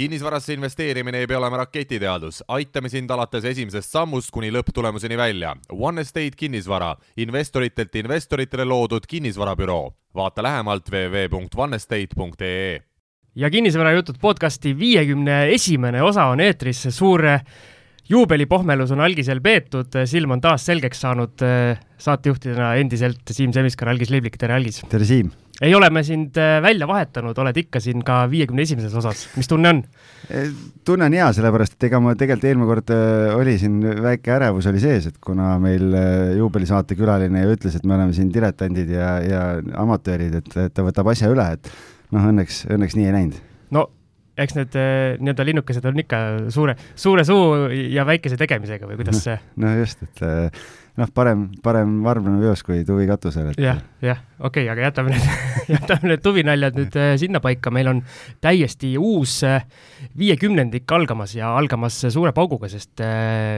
kinnisvarasse investeerimine ei pea olema raketiteadus, aitame sind alates esimesest sammust kuni lõpptulemuseni välja. One Estate kinnisvara, investoritelt investoritele loodud kinnisvarabüroo. vaata lähemalt www.onestate.ee. ja kinnisvarajutud podcasti viiekümne esimene osa on eetris, suur juubelipohmelus on algisel peetud, silm on taas selgeks saanud saatejuhtidena endiselt Siim Semiskar, Algis Liblik, tere Algis! tere Siim! ei ole me sind välja vahetanud, oled ikka siin ka viiekümne esimeses osas, mis tunne on? tunne on hea, sellepärast et ega ma tegelikult eelmine kord oli siin väike ärevus oli sees, et kuna meil juubelisaate külaline ju ütles, et me oleme siin diletandid ja, ja amatöörid, et, et ta võtab asja üle, et noh, õnneks, õnneks nii ei läinud. Eks need nii-öelda linnukesed on ikka suure, suure suu ja väikese tegemisega või kuidas see no,? no just, et noh, parem, parem varblane veos kui tuvi katusel et.... jah, jah, okei okay,, aga jätame need jätame need tuvinaljad nüüd sinnapaika, meil on täiesti uus viiekümnendik algamas ja algamas suure pauguga, sest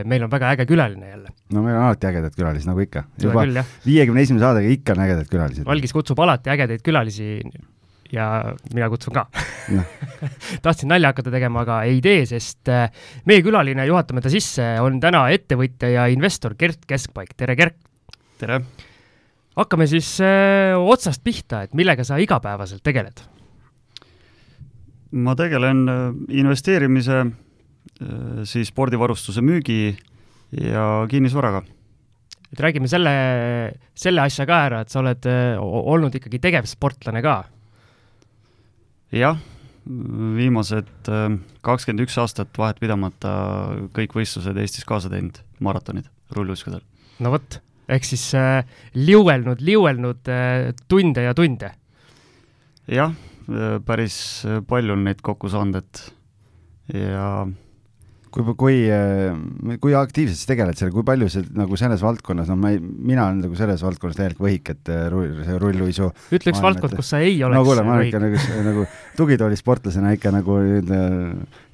meil on väga äge külaline jälle. no meil on alati ägedad külalised, nagu ikka. juba viiekümne esimese saadega ikka on ägedad külalised. Algis kutsub alati ägedaid külalisi ja mina kutsun ka no. tahtsin nalja hakata tegema, aga ei tee, sest äh, meie külaline, juhatame ta sisse, on täna ettevõtja ja investor Gert Keskpaik, tere Gert! tere! hakkame siis öö, äh, otsast pihta, et millega sa igapäevaselt tegeled? ma tegelen äh, investeerimise, siis spordivarustuse müügi ja kinnisvaraga et räägime selle, selle asja ka ära, et sa oled olnud ikkagi tegevsportlane ka jah, viimased äh, kakskümmend üks aastat vahet pidamata kõik võistlused Eestis kaasa teinud, maratonid rulluiskudel. no vot, ehk siis äh, liuelnud, liuelnud äh, tunde ja tunde? jah, äh, päris palju on neid kokku saanud, et ja kui, kui, äh, kui aktiivselt sa tegeled seal, kui palju see nagu selles valdkonnas, no ma ei, mina olen nagu selles valdkonnas täielik võhik, et äh, rull, see rulluisu. ütle üks valdkond, kus sa ei oleks no kuule, ma olen ikka nagu, nagu tugitoolisportlasena ikka nagu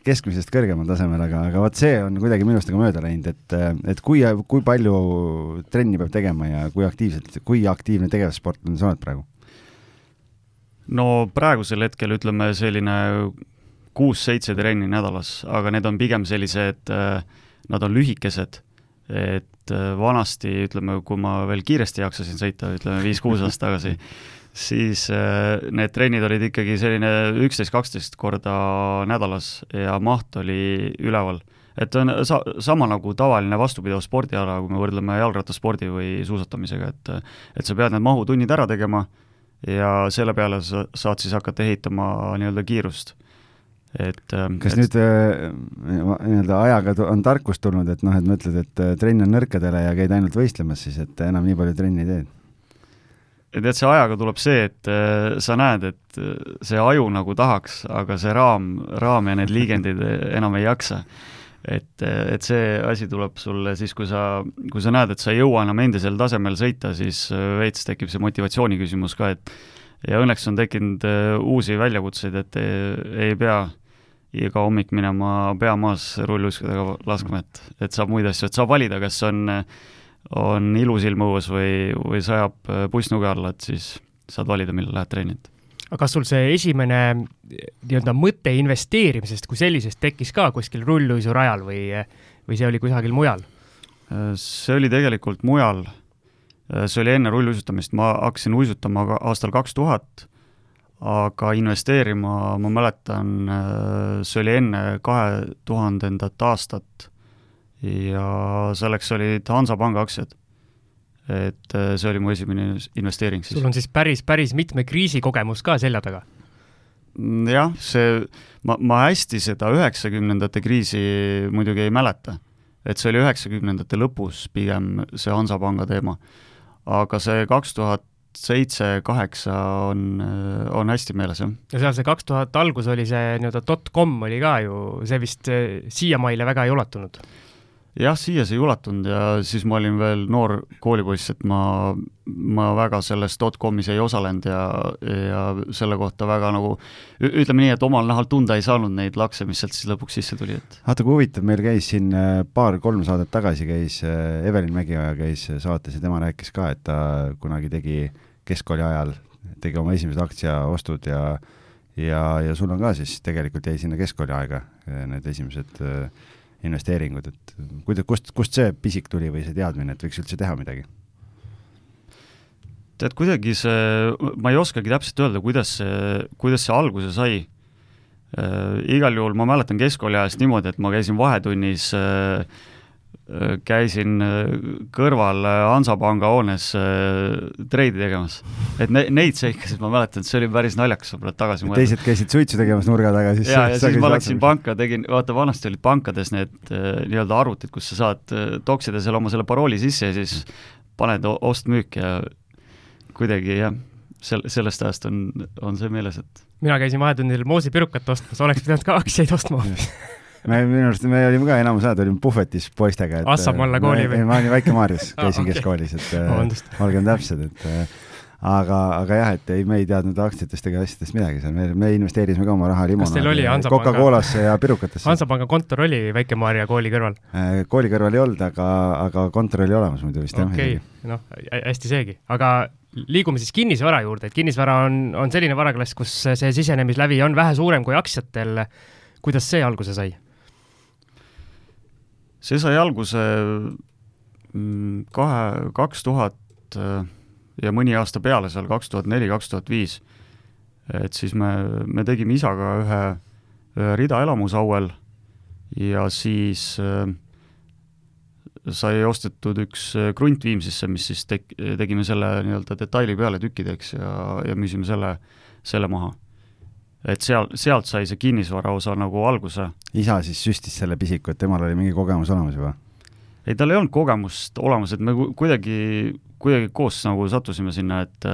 keskmisest kõrgemal tasemel, aga, aga vot see on kuidagi minust nagu mööda läinud, et, et kui, kui palju trenni peab tegema ja kui aktiivselt, kui aktiivne tegevussportlane sa oled praegu? no praegusel hetkel ütleme selline kuus-seitse trenni nädalas, aga need on pigem sellised, äh, nad on lühikesed, et äh, vanasti, ütleme, kui ma veel kiiresti jaksasin sõita, ütleme viis-kuus aastat tagasi, siis äh, need trennid olid ikkagi selline üksteist, kaksteist korda nädalas ja maht oli üleval. et on sa-, sama nagu tavaline vastupidav spordiala, kui me võrdleme jalgrattaspordi või suusatamisega, et et sa pead need mahutunnid ära tegema ja selle peale sa saad siis hakata ehitama nii-öelda kiirust et ähm, kas et... nüüd äh, nii-öelda ajaga on tarkus tulnud, et noh, et mõtled, et äh, trenn on nõrkadele ja käid ainult võistlemas siis, et enam nii palju trenni ei tee? tead, see ajaga tuleb see, et äh, sa näed, et see aju nagu tahaks, aga see raam, raam ja need liigendid enam ei jaksa. et, et see asi tuleb sulle siis, kui sa, kui sa näed, et sa ei jõua enam endisel tasemel sõita, siis veits tekib see motivatsiooni küsimus ka, et ja õnneks on tekkinud uusi väljakutseid, et ei, ei pea iga hommik minema pea maas rulluiskudega laskma, et, et saab muid asju, et saab valida, kas on, on ilus ilm õues või, või sajab buss nuge alla, et siis saad valida, millal lähed trenni. aga kas sul see esimene nii-öelda mõte investeerimisest kui sellisest tekkis ka kuskil rulluisurajal või, või see oli kusagil mujal? see oli tegelikult mujal, see oli enne rulluisutamist, ma hakkasin uisutama aastal kaks tuhat aga investeerima, ma mäletan, äh, see oli enne kahe tuhandendat aastat ja selleks olid Hansapanga aktsiad. et äh, see oli mu esimene investeering siis. sul on siis päris, päris mitme kriisi kogemus ka selja taga? Mm, jah, see, ma, ma hästi seda üheksakümnendate kriisi muidugi ei mäleta. et see oli üheksakümnendate lõpus pigem see Hansapanga teema. aga see kaks tuhat seitse, kaheksa on, on hästi meeles, jah. ja seal see kaks tuhat algus oli see nii-öelda dot-com oli ka ju, see vist eh, siiamaile väga ei ulatunud? Jah, siia see ei ulatunud ja siis ma olin veel noor koolipoiss, et ma, ma väga selles dot-comis ei osalenud ja, ja selle kohta väga nagu ütleme nii, et omal nahal tunda ei saanud neid lakse, mis sealt siis lõpuks sisse tuli, et vaata kui huvitav, meil käis siin eh, paar-kolm saadet tagasi käis eh, Evelin Mägioja käis saates ja tema rääkis ka, et ta kunagi tegi äh, keskkooli ajal tegi oma esimesed aktsiaostud ja ja, ja sul on ka siis tegelikult jäi sinna keskkooli aega äh, need esimesed äh, investeeringud, et kuida-, kust, kust see pisik tuli või see teadmine, et võiks üldse teha midagi? tead, kuidagi see, ma ei oskagi täpselt öelda, kuidas see, kuidas see alguse sai äh,. igal juhul ma mäletan keskkooli ajast niimoodi, et ma käisin vahetunnis äh, käisin äh, kõrval äh, Hansapanga hoones treidi tegemas. et ne-, neid seikasid ma mäletan, et see oli päris naljakas, võib-olla tagasi mõelda. teised käisid suitsu tegemas nurga taga, siis ja, ja siis ma läksin panka, tegin, vaata vanasti olid pankades need nii-öelda arvutid, kus sa saad toksida seal oma selle parooli sisse ja siis paned ost-müük ja kuidagi jah, sel-, sellest ajast on, on see meeles, et mina käisin vahetunnil moosipirukat ostmas, oleks pidanud ka aktsiaid ostma hoopis me minu arust, me olime ka enamus ajad olime puhvetis poistega. Assamalla kooli või? ma olin Väike-Maarjas, käisin okay. keskkoolis, et olgem täpsed, et aga, aga jah, et ei, me ei teadnud aktsiatest ega asjadest midagi seal, me, me investeerisime ka oma raha limonaadi, Coca-Colasse ja pirukatesse. Hansapanga kontor oli Väike-Maarja kooli kõrval? Äh, kooli kõrval ei olnud, aga, aga kontor oli olemas muidu vist okay. jah. okei, noh, hästi seegi, aga liigume siis kinnisvara juurde, et kinnisvara on, on selline varaklass, kus see sisenemislävi on vähe suurem kui aktsiatel. kuidas see alguse sai? See sai alguse mm, kahe, kaks tuhat äh, ja mõni aasta peale seal, kaks tuhat neli, kaks tuhat viis. et siis me, me tegime isaga ühe, ühe rida elamusauel ja siis äh, sai ostetud üks äh, krunt Viimsisse, mis siis tek-, tegime selle nii-öelda detaili peale tükkideks ja, ja müüsime selle, selle maha. Et seal, sealt sai see kinnisvara osa nagu alguse. isa siis süstis selle pisiku, et temal oli mingi kogemus olemas juba? ei, tal ei olnud kogemust olemas, et me kuidagi, kuidagi koos nagu sattusime sinna, et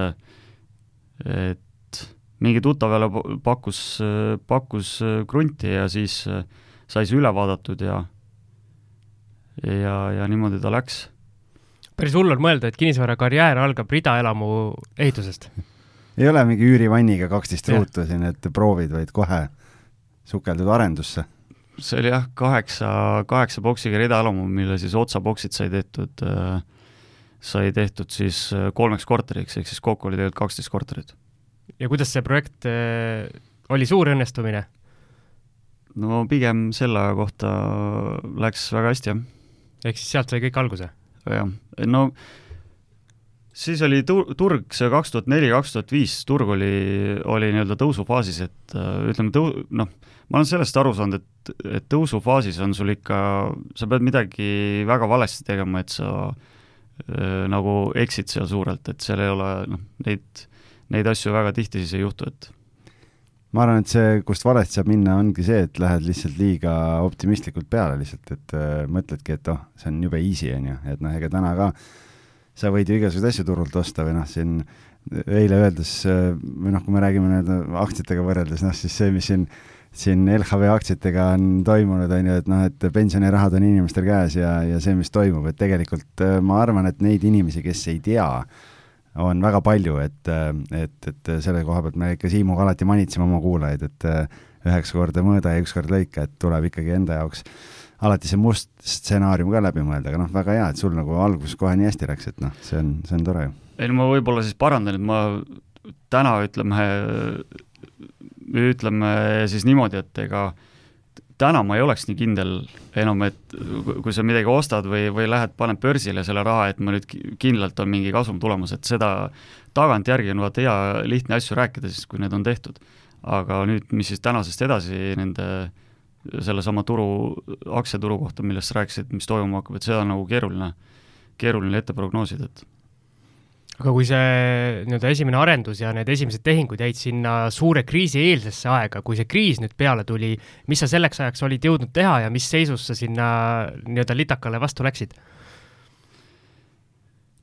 et mingi tuttav jälle pakkus, pakkus krunti ja siis sai see üle vaadatud ja ja, ja niimoodi ta läks. päris hull on mõelda, et kinnisvarakarjäär algab ridaelamu ehitusest. Ei ole mingi üürivanniga kaksteist ruutu siin, et proovid, vaid kohe sukeldud arendusse. see oli jah, kaheksa, kaheksa boksiga ridaelamu, mille siis otsaboksid sai tehtud äh, sai tehtud siis äh, kolmeks korteriks, ehk siis kokku oli tegelikult kaksteist korterit. ja kuidas see projekt äh, oli suur õnnestumine? no pigem selle aja kohta läks väga hästi, jah ehk siis sealt sai kõik alguse? jah, no siis oli tur-, turg, see kaks tuhat neli, kaks tuhat viis, turg oli, oli nii-öelda tõusufaasis, et äh, ütleme, tõu-, noh, ma olen sellest aru saanud, et, et tõusufaasis on sul ikka, sa pead midagi väga valesti tegema, et sa äh, nagu eksid seal suurelt, et seal ei ole noh, neid, neid asju väga tihti siis ei juhtu, et ma arvan, et see, kust valesti saab minna, ongi see, et lähed lihtsalt liiga optimistlikult peale lihtsalt, et äh, mõtledki, et oh, see on jube easy, on ju, et noh, ega täna ka sa võid ju igasuguseid asju turult osta või noh, siin eile öeldes äh, või noh, kui me räägime nii-öelda aktsiatega võrreldes, noh siis see, mis siin siin LHV aktsiatega on toimunud, on ju, et noh, et pensionirahad on inimestel käes ja, ja see, mis toimub, et tegelikult äh, ma arvan, et neid inimesi, kes ei tea äh, on väga palju, et, et, et selle koha pealt me ikka Siimuga alati manitseme oma kuulajaid, et üheksa korda mõõda ja üks kord lõika, et tuleb ikkagi enda jaoks alati see must stsenaarium ka läbi mõelda, aga noh, väga hea, et sul nagu alguses kohe nii hästi läks, et noh, see on, see on tore ju. ei no ma võib-olla siis parandan, et ma täna ütleme, ütleme siis niimoodi, et ega äh, täna ma ei oleks nii kindel enam, et kui sa midagi ostad või, või lähed, paned börsile selle raha, et ma nüüd kindlalt on mingi kasum tulemas, et seda tagantjärgi on vaata hea lihtne asju rääkida siis, kui need on tehtud. aga nüüd, mis siis tänasest edasi nende sellesama turu, aktsiaturu kohta, millest sa rääkisid, mis toimuma hakkab, et seda on nagu keeruline, keeruline ette prognoosida, et aga kui see nii-öelda esimene arendus ja need esimesed tehingud jäid sinna suure kriisi eelsesse aega, kui see kriis nüüd peale tuli, mis sa selleks ajaks olid jõudnud teha ja mis seisus sa sinna nii-öelda litakale vastu läksid?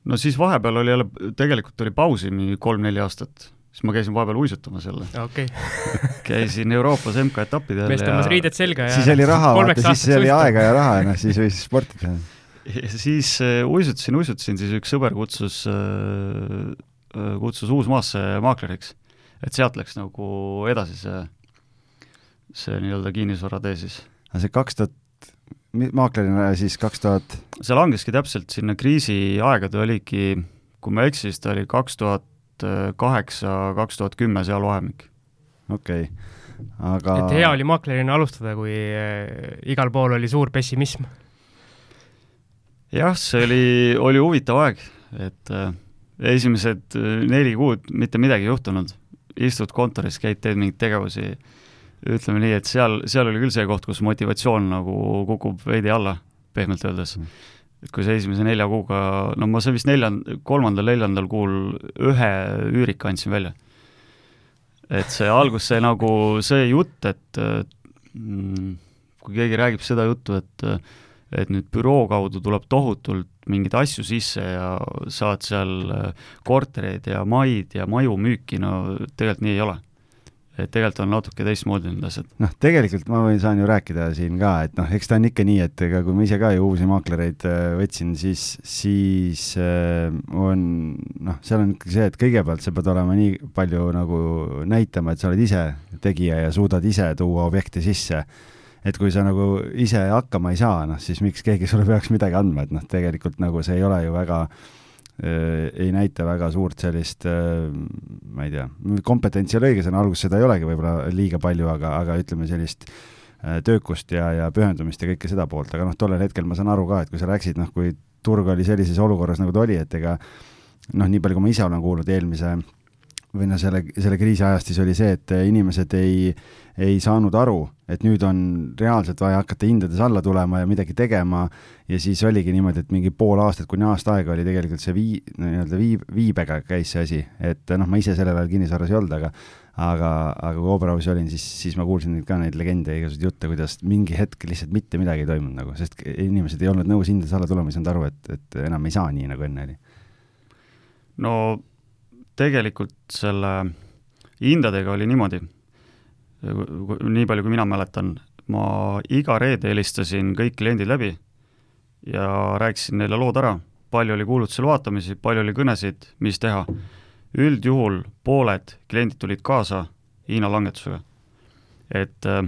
no siis vahepeal oli jälle, tegelikult oli pausi mingi kolm-neli aastat, siis ma käisin vahepeal uisutamas jälle okay. käisin Euroopas MK-etappidel mees tõmbas riided selga ja siis oli raha, vaata, siis oli aega ja raha, noh, siis võis sporti teha ja siis äh, uisutasin, uisutasin, siis üks sõber kutsus, äh, äh, kutsus Uusmaasse maakleriks. et sealt läks nagu edasi see, see nii-öelda kinnisvaratee siis. aga see kaks tuhat, maaklerina siis kaks tuhat? see langeski täpselt sinna kriisiaegade oligi, kui ma ei eksi, siis ta oli kaks tuhat kaheksa, kaks tuhat kümme seal vahemik. okei okay., aga. et hea oli maaklerina alustada, kui äh, igal pool oli suur pessimism. jah, see oli, oli huvitav aeg, et äh, esimesed äh, neli kuud mitte midagi ei juhtunud, istud kontoris, käid, teed mingeid tegevusi, ütleme nii, et seal, seal oli küll see koht, kus motivatsioon nagu kukub veidi alla, pehmelt öeldes mm et kui see esimese nelja kuuga, no ma see vist neljand-, kolmandal-neljandal kuul ühe üürika andsin välja. et see algus, see nagu see jutt, et mm, kui keegi räägib seda juttu, et et nüüd büroo kaudu tuleb tohutult mingeid asju sisse ja saad seal kortereid ja maid ja maju müüki, no tegelikult nii ei ole et tegelikult on natuke teistmoodi need asjad. noh, tegelikult ma võin, saan ju rääkida siin ka, et noh, eks ta on ikka nii, et ega kui ma ise ka ju uusi maaklereid äh, võtsin, siis, siis äh, on noh, seal on ikkagi see, et kõigepealt sa pead olema nii palju nagu näitama, et sa oled ise tegija ja suudad ise tuua objekte sisse et kui sa nagu ise hakkama ei saa, noh siis miks keegi sulle peaks midagi andma, et noh, tegelikult nagu see ei ole ju väga äh, ei näita väga suurt sellist, äh, ma ei tea, kompetentsi ole õige sõna, alguses seda ei olegi võib-olla liiga palju, aga, aga ütleme sellist äh, töökust ja, ja pühendumist ja kõike seda poolt, aga noh, tollel hetkel ma saan aru ka, et kui sa läksid, noh, kui turg oli sellises olukorras, nagu ta oli, et ega noh, nii palju, kui ma ise olen kuulnud eelmise või noh, selle, selle kriisi ajastis oli see, et inimesed ei, ei saanud aru, et nüüd on reaalselt vaja hakata hindades alla tulema ja midagi tegema ja siis oligi niimoodi, et mingi pool aastat kuni aasta aega oli tegelikult see vii-, nii-öelda viib, viibega käis see asi, et noh, ma ise sellel ajal kinnisvaras ei olnud, aga aga, aga kui Oberausis olin, siis, siis ma kuulsin ka neid legende ja igasuguseid jutte, kuidas mingi hetk lihtsalt mitte midagi ei toimunud nagu, sest inimesed ei olnud nõus hindades alla tulema, ei saanud aru, et, et enam ei saa nii, nagu enne oli. no tegelikult selle hindadega oli niimoodi, nii palju, kui mina mäletan, ma iga reede helistasin kõik kliendid läbi ja rääkisin neile lood ära, palju oli kuulutusel vaatamisi, palju oli kõnesid, mis teha. üldjuhul pooled kliendid tulid kaasa hinnalangetusega. et äh,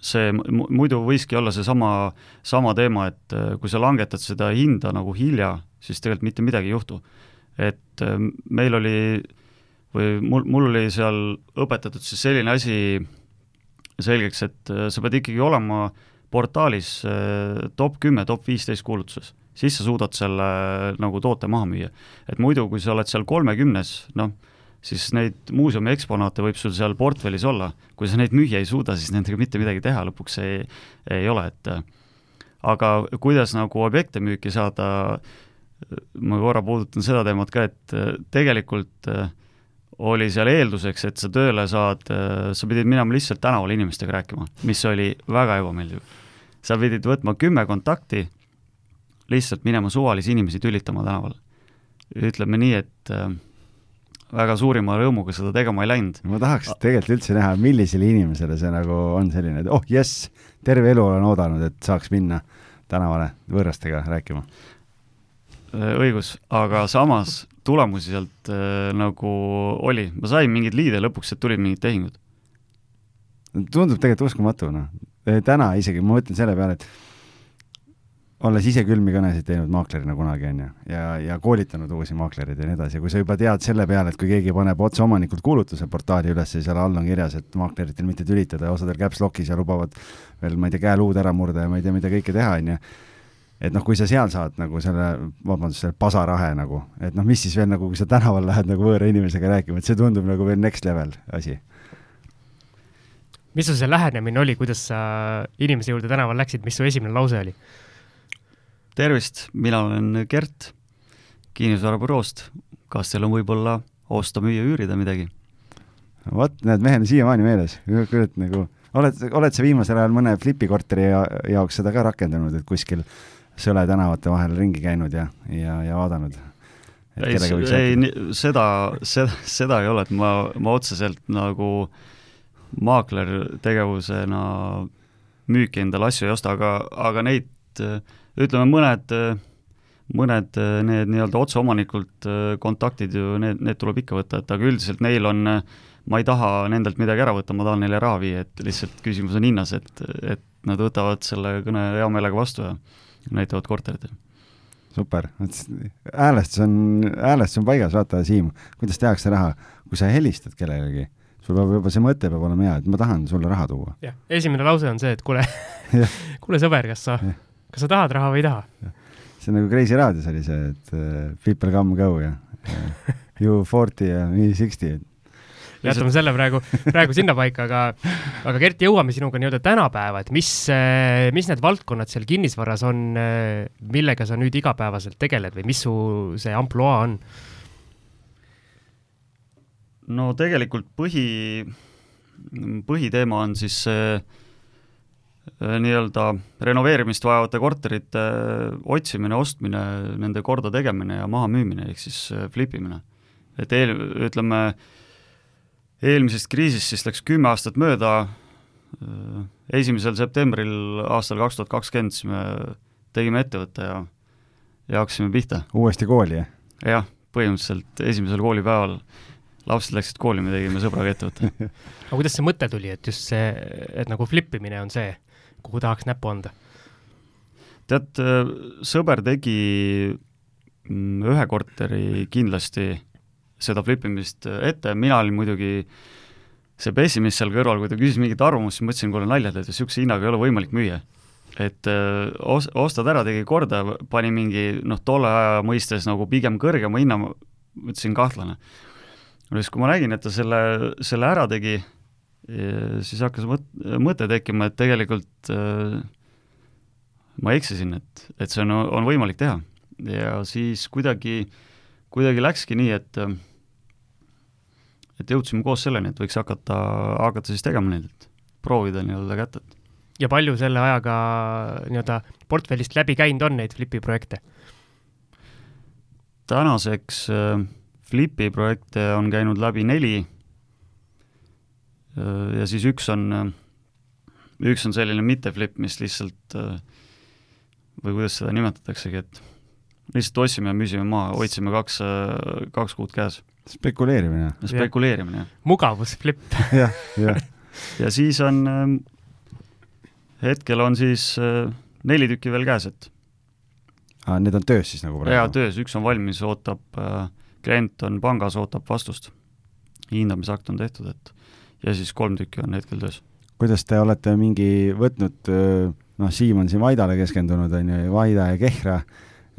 see muidu võiski olla seesama, sama teema, et äh, kui sa langetad seda hinda nagu hilja, siis tegelikult mitte midagi ei juhtu et ähm, meil oli või mul, mul oli seal õpetatud siis selline asi selgeks, et äh, sa pead ikkagi olema portaalis äh, top kümme, top viisteist kuulutuses, siis sa suudad selle äh, nagu toote maha müüa. et muidu, kui sa oled seal kolmekümnes, noh, siis neid muuseumi eksponaate võib sul seal portfellis olla, kui sa neid müüa ei suuda, siis nendega mitte midagi teha lõpuks ei, ei ole, et aga kuidas nagu objekte müüki saada äh, ma korra puudutan seda teemat ka, et äh, tegelikult äh, oli seal eelduseks, et sa tööle saad, äh, sa pidid minema lihtsalt tänaval inimestega rääkima, mis oli väga ebameeldiv. sa pidid võtma kümme kontakti, lihtsalt minema suvalisi inimesi tülitama tänaval. ütleme nii, et väga suurima rõõmuga seda tegema ei läinud. ma tahaks tegelikult üldse näha, millisele inimesele see nagu on selline, et oh jess, terve elu olen oodanud, et saaks minna tänavale võõrastega rääkima Äh, õigus, aga samas tulemusi sealt äh, nagu oli, ma sain mingeid liide lõpuks, et tulid mingid tehingud. tundub tegelikult uskumatu, noh. täna isegi, ma mõtlen selle peale, et olles ise külmi kõnesid teinud maaklerina kunagi, on ju, ja, ja koolitanud uusi maaklereid ja nii edasi, kui sa juba tead selle peale, et kui keegi paneb otse omanikult kuulutuse portaali üles ja seal all on kirjas, et maakleritel mitte tülitada ja osadel caps lock'is ja lubavad veel, ma ei tea, käeluud ära murda ja ma ei tea, mida kõike teha, on ju et noh, kui sa seal saad nagu selle, vabandust, selle pasarahe nagu, et noh, mis siis veel nagu, kui sa tänaval lähed nagu võõra inimesega rääkima, et see tundub nagu veel next level asi. mis sul see lähenemine oli, kuidas sa inimese juurde tänaval läksid, mis su esimene lause oli? tervist, mina olen Gert kinnisvarabüroost. kas teil on võib-olla osta, müüa, üürida midagi? vot, näed, mehel on siiamaani meeles, kurat nagu oled, oled sa viimasel ajal mõne flipi korteri jaoks seda ka rakendanud, et kuskil Sõle tänavate vahel ringi käinud ja, ja, ja vaadanud? ei, ei, seda, seda, seda ei ole, et ma, ma otseselt nagu maakler tegevusena müüki endale asju ei osta, aga, aga neid ütleme, mõned, mõned need nii-öelda otseomanikult kontaktid ju, need, need tuleb ikka võtta, et aga üldiselt neil on, ma ei taha nendelt midagi ära võtta, ma tahan neile raha viia, et lihtsalt küsimus on hinnas, et, et nad võtavad selle kõne hea meelega vastu ja näitavad korterit. super, häälestus on, häälestus on paigas, vaata, Siim, kuidas tehakse raha, kui sa helistad kellelegi, sul peab juba see mõte peab olema hea, et ma tahan sulle raha tuua. jah, esimene lause on see, et kuule kuule sõber, kas sa, kas sa tahad raha või ei taha? see on nagu Kreisi raadios oli see, et uh, people come go ja uh, you forty ja me sixty. Jätame selle praegu, praegu sinnapaika, aga, aga Gert, jõuame sinuga nii-öelda tänapäeva, et mis, mis need valdkonnad seal kinnisvaras on, millega sa nüüd igapäevaselt tegeled või mis su see ampluaa on? no tegelikult põhi, põhiteema on siis see äh, nii-öelda renoveerimist vajavate korterite äh, otsimine, ostmine, nende korda tegemine ja mahamüümine, ehk siis äh, flip imine. et eel, ütleme, eelmisest kriisist siis läks kümme aastat mööda, esimesel septembril aastal kaks tuhat kakskümmend siis me tegime ettevõtte ja, ja hakkasime pihta. uuesti kooli, jah? jah, põhimõtteliselt esimesel koolipäeval lapsed läksid kooli, me tegime sõbraga ettevõtte aga kuidas see mõte tuli, et just see, et nagu flip imine on see, kuhu tahaks näppu anda? tead, sõber tegi mm, ühe korteri kindlasti seda flip imist ette, mina olin muidugi see pessimist seal kõrval, kui ta küsis mingit arvamust, siis mõtlesin, kuule nalja teed, niisuguse hinnaga ei ole võimalik müüa. et os-, ostad ära, tegi korda, pani mingi noh, tolle aja mõistes nagu pigem kõrgema hinna, mõtlesin kahtlane no siis, kui ma nägin, et ta selle, selle ära tegi, siis hakkas mõt-, mõte tekkima, et tegelikult äh, ma eksisin, et, et see on, on võimalik teha. ja siis kuidagi, kuidagi läkski nii, et et jõudsime koos selleni, et võiks hakata, hakata siis tegema neid, et proovida nii-öelda kätt, et ja palju selle ajaga nii-öelda portfellist läbi käinud on neid Flipi projekte? tänaseks äh, Flipi projekte on käinud läbi neli ja siis üks on, üks on selline mitte flip, mis lihtsalt või kuidas seda nimetataksegi, et lihtsalt ostsime ja müüsime maha, hoidsime kaks, kaks kuud käes. Spekuleerimine. spekuleerimine, jah. mugavusflip jah, jah. ja siis on, hetkel on siis neli tükki veel käes, et aa, need on töös siis nagu praegu? jaa, töös, üks on valmis, ootab äh, klient on pangas, ootab vastust. hindamisakt on tehtud, et ja siis kolm tükki on hetkel töös. kuidas te olete mingi võtnud, noh, Siim on siin Vaidale keskendunud, on ju, Vaida ja Kehra,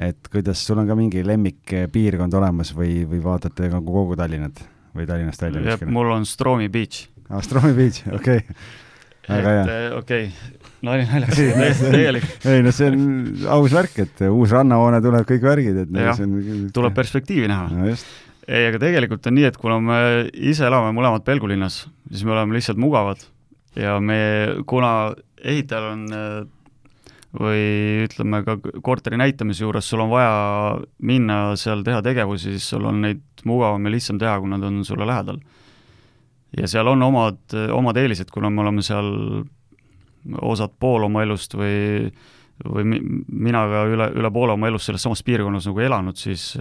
et kuidas, sul on ka mingi lemmikpiirkond olemas või, või vaatate nagu kogu Tallinnat või Tallinnast välja kuskile? mul on Stroomi Beach. aa, Stroomi Beach, okei okay. väga hea. Eh, okei okay., nali naljaks, täiesti tegelik. ei no see on aus värk, et uus rannahoone tuleb, kõik värgid, et ja, on tuleb perspektiivi näha no,. ei, aga tegelikult on nii, et kuna me ise elame mõlemad Pelgu linnas, siis me oleme lihtsalt mugavad ja me, kuna ehitajal on või ütleme ka korteri näitamise juures sul on vaja minna seal teha tegevusi, siis sul on neid mugavam ja lihtsam teha, kui nad on sulle lähedal. ja seal on omad, omad eelised, kuna me oleme seal osad pool oma elust või või mina ka üle, üle poole oma elust selles samas piirkonnas nagu elanud, siis,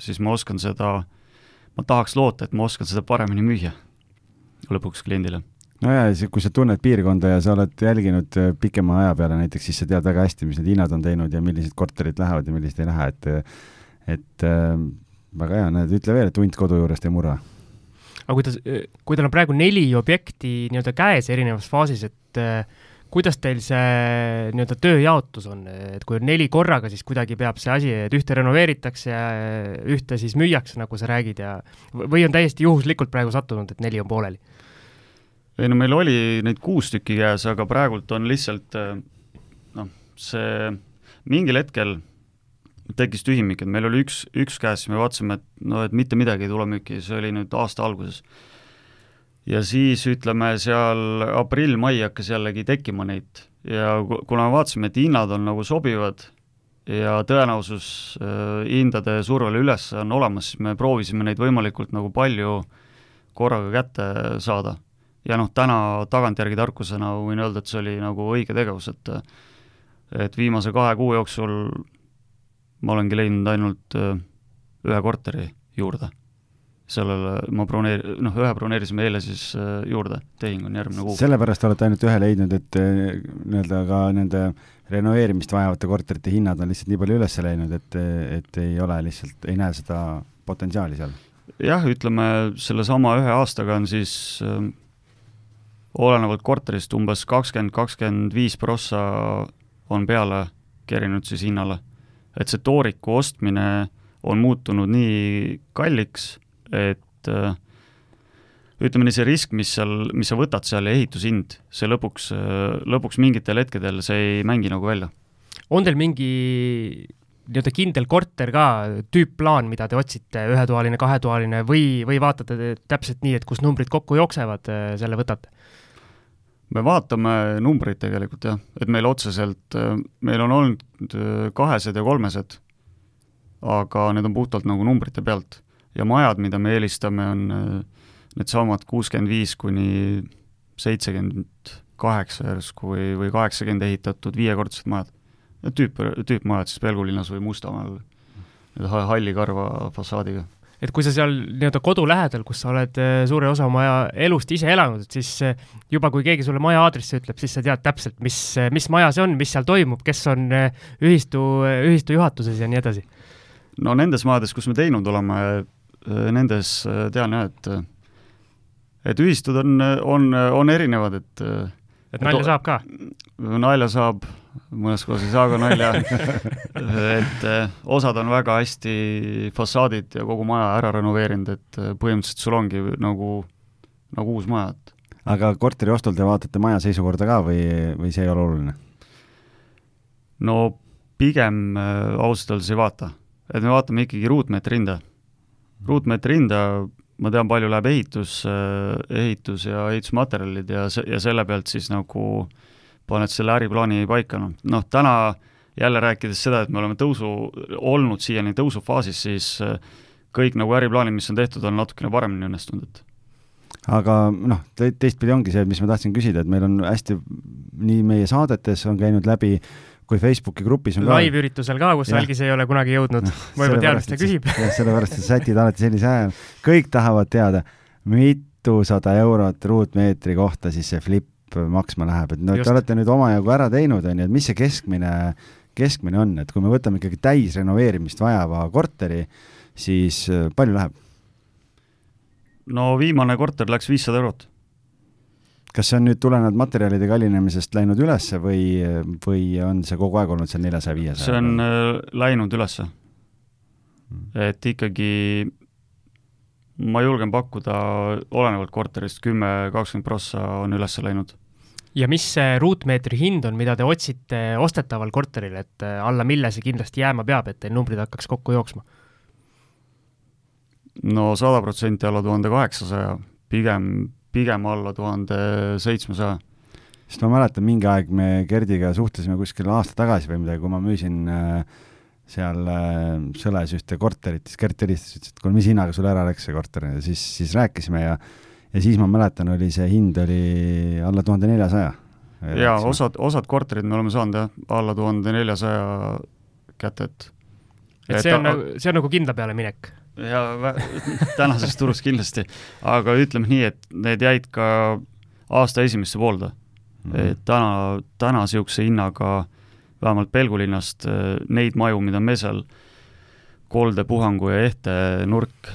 siis ma oskan seda, ma tahaks loota, et ma oskan seda paremini müüa lõpuks kliendile. No jaa, kui sa tunned piirkonda ja sa oled jälginud äh, pikema aja peale näiteks, siis sa tead väga hästi, mis need hinnad on teinud ja millised korterid lähevad ja millised ei lähe, et et äh, väga hea, näed, ütle veel, et hunt kodu juurest ei murra aga kuidas, kui teil on praegu neli objekti nii-öelda käes erinevas faasis, et äh, kuidas teil see nii-öelda tööjaotus on, et kui on neli korraga, siis kuidagi peab see asi, et ühte renoveeritakse ja ühte siis müüakse, nagu sa räägid, ja või on täiesti juhuslikult praegu sattunud, et neli on pooleli? Ei no meil oli neid kuus tükki käes, aga praegult on lihtsalt noh, see mingil hetkel tekkis tühimik, et meil oli üks, üks käes, siis me vaatasime, et no et mitte midagi ei tule müüki, see oli nüüd aasta alguses. ja siis ütleme seal aprill-mai hakkas jällegi tekkima neid ja kuna me vaatasime, et hinnad on nagu sobivad ja tõenäosus äh, hindade survele üles on olemas, siis me proovisime neid võimalikult nagu palju korraga kätte saada. Ja noh, täna tagantjärgi tarkusena võin öelda, et see oli nagu õige tegevus, et et viimase kahe kuu jooksul ma olengi leidnud ainult äh, ühe korteri juurde. sellele ma broneer-, noh, ühe broneerisime eile siis äh, juurde, tehing on järgmine kuu. sellepärast olete ainult ühe leidnud, et äh, nii-öelda ka nende renoveerimist vajavate korterite hinnad on lihtsalt nii palju üles läinud, et, et ei ole lihtsalt, ei näe seda potentsiaali seal? jah, ütleme sellesama ühe aastaga on siis olenevalt korterist umbes kakskümmend, kakskümmend viis prossa on peale kerinud siis hinnale. et see tooriku ostmine on muutunud nii kalliks, et äh, ütleme nii, see risk, mis seal, mis sa võtad seal ja ehitushind, see lõpuks, lõpuks mingitel hetkedel see ei mängi nagu välja. on teil mingi nii-öelda kindel korter ka, tüüpplaan, mida te otsite, ühetoaline, kahetoaline või, või vaatate täpselt nii, et kus numbrid kokku jooksevad, selle võtate? Me vaatame numbreid tegelikult jah, et meil otseselt, meil on olnud kahesed ja kolmesed, aga need on puhtalt nagu numbrite pealt. ja majad, mida me eelistame, on needsamad kuuskümmend viis kuni seitsekümmend kaheksa järsku või, või kaheksakümmend ehitatud viiekordsed majad. Tüüp, tüüpmajad siis Pelgu linnas või Mustamaal, need hallikarva fassaadiga et kui sa seal nii-öelda kodu lähedal, kus sa oled äh, suure osa oma elust ise elanud, et siis äh, juba kui keegi sulle maja aadressi ütleb, siis sa tead täpselt, mis, äh, mis maja see on, mis seal toimub, kes on ühistu, ühistu juhatuses ja nii edasi? no nendes majades, kus me teinud oleme, nendes tean jah, et et ühistud on, on, on erinevad, et et nalja saab ka? nalja saab, mõnes kohas ei saa ka nalja et eh, osad on väga hästi fassaadid ja kogu maja ära renoveerinud, et eh, põhimõtteliselt sul ongi nagu, nagu uus maja, et aga korteri ostul te vaatate maja seisukorda ka või, või see ei ole oluline? no pigem äh, ausalt öeldes ei vaata. et me vaatame ikkagi ruutmeetri hinda. ruutmeetri hinda ma tean, palju läheb ehitus, ehitus ja ehitusmaterjalid ja se-, ja selle pealt siis nagu paned selle äriplaani paika, noh, noh täna jälle rääkides seda, et me oleme tõusu, olnud siiani tõusufaasis, siis kõik nagu äriplaanid, mis on tehtud, on natukene paremini õnnestunud, et. Aga noh, te-, teistpidi ongi see, mis ma tahtsin küsida, et meil on hästi, nii meie saadetes on käinud läbi äh, kui Facebooki grupis on live-üritusel ka, kus algis ei ole kunagi jõudnud. No,, tean, mis ta küsib. jah, sellepärast, et sätid alati sellise aja, kõik tahavad teada, mitusada eurot ruutmeetri kohta siis see flip maksma läheb, et no te olete nüüd omajagu ära teinud, on ju, et mis see keskmine, keskmine on, et kui me võtame ikkagi täisrenoveerimist vajava korteri, siis äh, palju läheb? no viimane korter läks viissada eurot kas see on nüüd tulenevalt materjalide kallinemisest läinud ülesse või, või on see kogu aeg olnud seal neljasaja, viiesaja? see on äh, läinud ülesse. Et ikkagi ma julgen pakkuda, olenevalt korterist, kümme, kakskümmend prossa on üles läinud. Ja mis see ruutmeetri hind on, mida te otsite ostetaval korteril, et äh, alla mille see kindlasti jääma peab, et teil numbrid hakkaks kokku jooksma? no sada protsenti alla tuhande kaheksasaja, pigem pigem alla tuhande seitsmesaja. sest ma mäletan, mingi aeg me Gerdiga suhtlesime kuskil aasta tagasi või midagi, kui ma müüsin äh, seal äh, Sõles ühte korterit, siis Gert helistas, ütles, et kuule, mis hinnaga sul ära läks see korter ja siis, siis rääkisime ja ja siis ma mäletan, oli see hind oli alla tuhande neljasaja. jaa, osad, osad korterid me oleme saanud jah, alla tuhande neljasaja kätte, et et see on nagu, see on nagu kindla peale minek? ja tänases turus kindlasti, aga ütleme nii, et need jäid ka aasta esimesse poolde mm. -hmm. et täna, täna niisuguse hinnaga vähemalt Pelgu linnast eh, neid maju, mida me seal kolde, puhangu ja ehte nurk,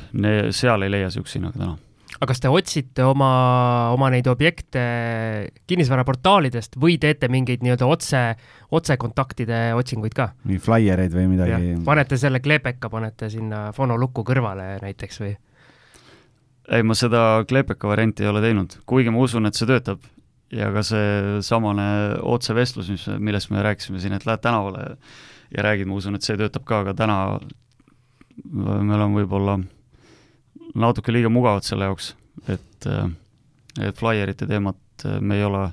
seal ei leia niisuguse hinnaga täna aga kas te otsite oma, oma neid objekte kinnisvaraportaalidest või teete mingeid nii-öelda otse, otsekontaktide otsinguid ka? mingi flaiereid või midagi? panete selle Klepeka, panete sinna fonolukku kõrvale näiteks või? ei, ma seda Klepeka varianti ei ole teinud, kuigi ma usun, et see töötab. ja ka see samane otsevestlus, mis, millest me rääkisime siin, et lähed tänavale ja räägid, ma usun, et see töötab ka, aga täna me oleme võib-olla natuke liiga mugavad selle jaoks, et, et flyerite teemat me ei ole,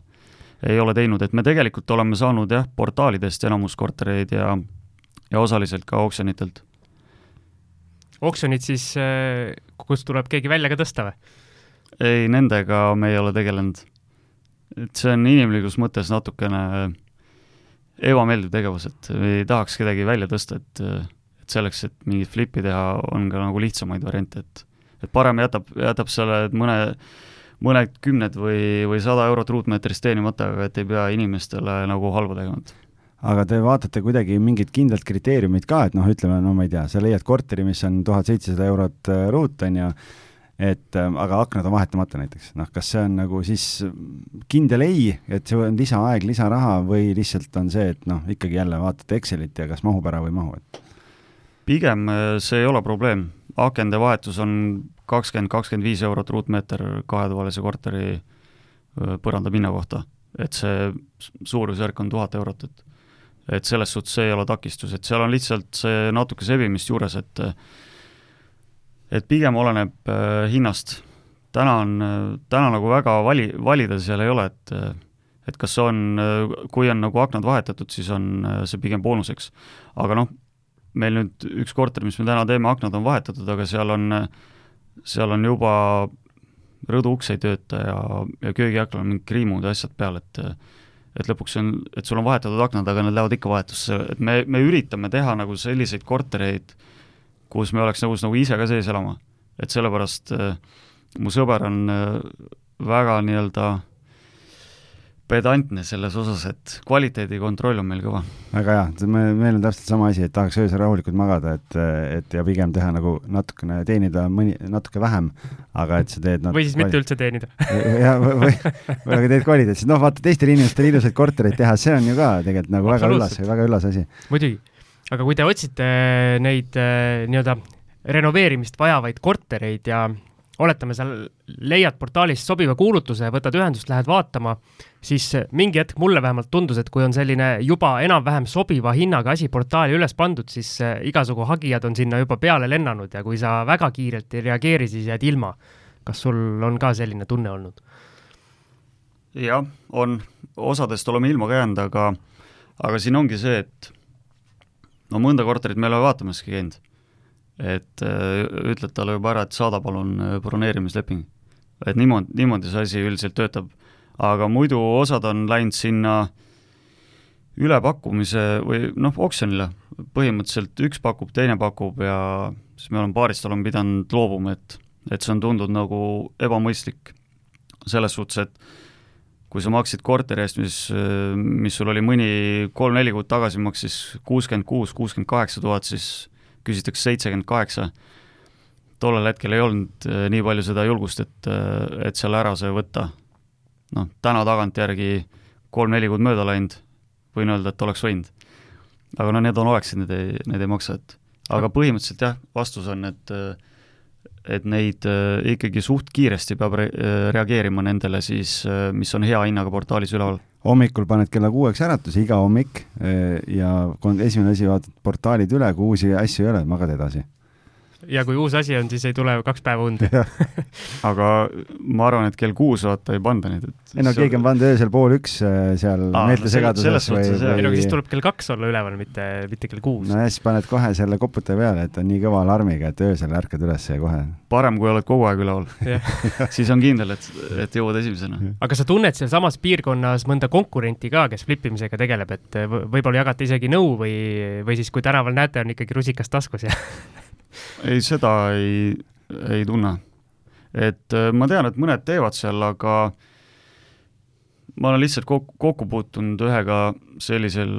ei ole teinud, et me tegelikult oleme saanud jah, portaalidest enamus kortereid ja, ja osaliselt ka oksjonitelt. oksjonid siis, kust tuleb keegi välja ka tõsta või? ei, nendega me ei ole tegelenud. et see on inimlikus mõttes natukene ebameeldiv tegevus, et ei tahaks kedagi välja tõsta, et et selleks, et mingit flip'i teha, on ka nagu lihtsamaid variante, et et parem jätab, jätab selle mõne, mõned kümned või, või sada eurot ruutmeetrist teenimata, aga et ei pea inimestele nagu halba tegema. aga te vaatate kuidagi mingit kindlat kriteeriumit ka, et noh, ütleme, no ma ei tea, sa leiad korteri, mis on tuhat seitsesada eurot äh, ruut, on ju, et äh, aga aknad on vahetamata näiteks, noh, kas see on nagu siis kindel ei, et see on lisaaeg, lisaraha või lihtsalt on see, et noh, ikkagi jälle vaatate Excelit ja kas mahub ära või ei mahu, et pigem see ei ole probleem, akende vahetus on kakskümmend, kakskümmend viis eurot ruutmeeter kahetoalise korteri põrandapinna kohta. et see suurusjärk on tuhat eurot, et et selles suhtes see ei ole takistus, et seal on lihtsalt see natuke sebimist juures, et et pigem oleneb äh, hinnast. täna on, täna nagu väga vali, valida seal ei ole, et et kas on, kui on nagu aknad vahetatud, siis on see pigem boonuseks. aga noh, meil nüüd üks korter, mis me täna teeme, aknad on vahetatud, aga seal on, seal on juba rõduuks ei tööta ja, ja köögiaknal on mingid kriimud ja asjad peal, et et lõpuks on, et sul on vahetatud aknad, aga need lähevad ikka vahetusse, et me, me üritame teha nagu selliseid kortereid, kus me oleks nõus nagu ise ka sees elama. et sellepärast äh, mu sõber on äh, väga nii-öelda äh, pedantne selles osas, et kvaliteedikontroll on meil kõva. väga hea, me, meil on täpselt sama asi, et tahaks öösel rahulikult magada, et, et ja pigem teha nagu natukene, teenida mõni, natuke vähem, aga et sa teed või siis mitte üldse teenida. jah, või, või, aga teed kvaliteetselt, noh, vaata teistel inimestel ilusaid kortereid teha, see on ju ka tegelikult nagu väga üllas, väga üllas asi. muidugi, aga kui te otsite neid äh, nii-öelda renoveerimist vajavaid kortereid ja oletame, sa leiad portaalist sobiva kuulutuse, võtad ühendust, lähed vaatama, siis mingi hetk mulle vähemalt tundus, et kui on selline juba enam-vähem sobiva hinnaga asi portaali üles pandud, siis eh, igasugu hagijad on sinna juba peale lennanud ja kui sa väga kiirelt ei reageeri, siis jääd ilma. kas sul on ka selline tunne olnud? jah, on, osadest oleme ilma ka jäänud, aga aga siin ongi see, et no mõnda korterit me ei ole vaatamaski käinud et äh, ütled talle juba ära, et saada palun äh, broneerimisleping. et niimoodi, niimoodi see asi üldiselt töötab. Aga muidu osad on läinud sinna ülepakkumise või noh, oksjonile, põhimõtteliselt üks pakub, teine pakub ja siis me oleme paarist oleme pidanud loobuma, et, et see on tundunud nagu ebamõistlik. selles suhtes, et kui sa maksid korteri eest, mis, mis sul oli mõni kolm-neli kuud tagasi, maksis kuuskümmend kuus, kuuskümmend kaheksa tuhat, siis küsitakse seitsekümmend kaheksa. tollel hetkel ei olnud äh, nii palju seda julgust, et, äh, et seal ära see võtta. Noh, täna tagantjärgi kolm-neli kuud mööda läinud, võin öelda, et oleks võinud. aga no need on oleksid, need ei, need ei maksa, et aga põhimõtteliselt jah, vastus on, et et neid ikkagi suht kiiresti peab re reageerima nendele siis, mis on hea hinnaga portaalis üleval hommikul paned kella kuueks äratuse iga hommik ja esimene asi vaatad portaalid üle, kui uusi asju ei ole, magad edasi ja kui uus asi on, siis ei tule kaks päeva und aga ma arvan, et kell kuus vaata ei panda neid, et ei no keegi on pannud öösel pool üks äh, seal meeltesegaduses no, või, või ei no siis tuleb kell kaks olla üleval, mitte, mitte kell kuus. no ja siis paned kohe selle koputaja peale, et on nii kõva alarmiga, et öösel ärkad üles ja kohe. parem, kui oled kogu aeg üleval siis on kindel, et, et jõuad esimesena. aga sa tunned sealsamas piirkonnas mõnda konkurenti ka, kes flippimisega tegeleb, et võib-olla jagate isegi nõu või, või siis, kui tänaval näete, on ikkagi rusikas taskus ja ei, seda ei, ei tunne. et äh, ma tean, et mõned teevad seal, aga ma olen lihtsalt kokku, kokku puutunud ühega sellisel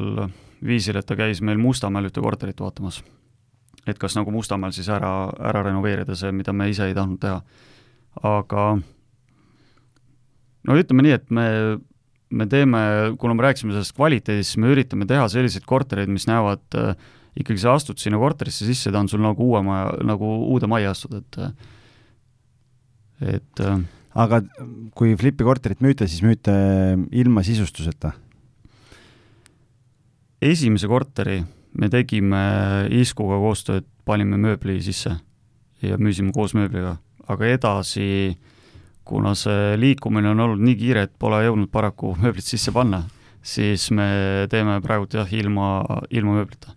viisil, et ta käis meil Mustamäel ühte korterit vaatamas. et kas nagu Mustamäel siis ära, ära renoveerida see, mida me ise ei tahtnud teha. aga no ütleme nii, et me, me teeme, kuna me rääkisime sellest kvaliteedist, siis me üritame teha selliseid kortereid, mis näevad äh, ikkagi sa astud sinna korterisse sisse, ta on sul nagu uue maja, nagu uude majja astuda, et et äh, aga kui Flipi korterit müüte, siis müüte ilma sisustuseta? esimese korteri me tegime Iskuga koostööd, panime mööbli sisse ja müüsime koos mööbliga, aga edasi, kuna see liikumine on olnud nii kiire, et pole jõudnud paraku mööblit sisse panna, siis me teeme praegult jah, ilma, ilma mööblita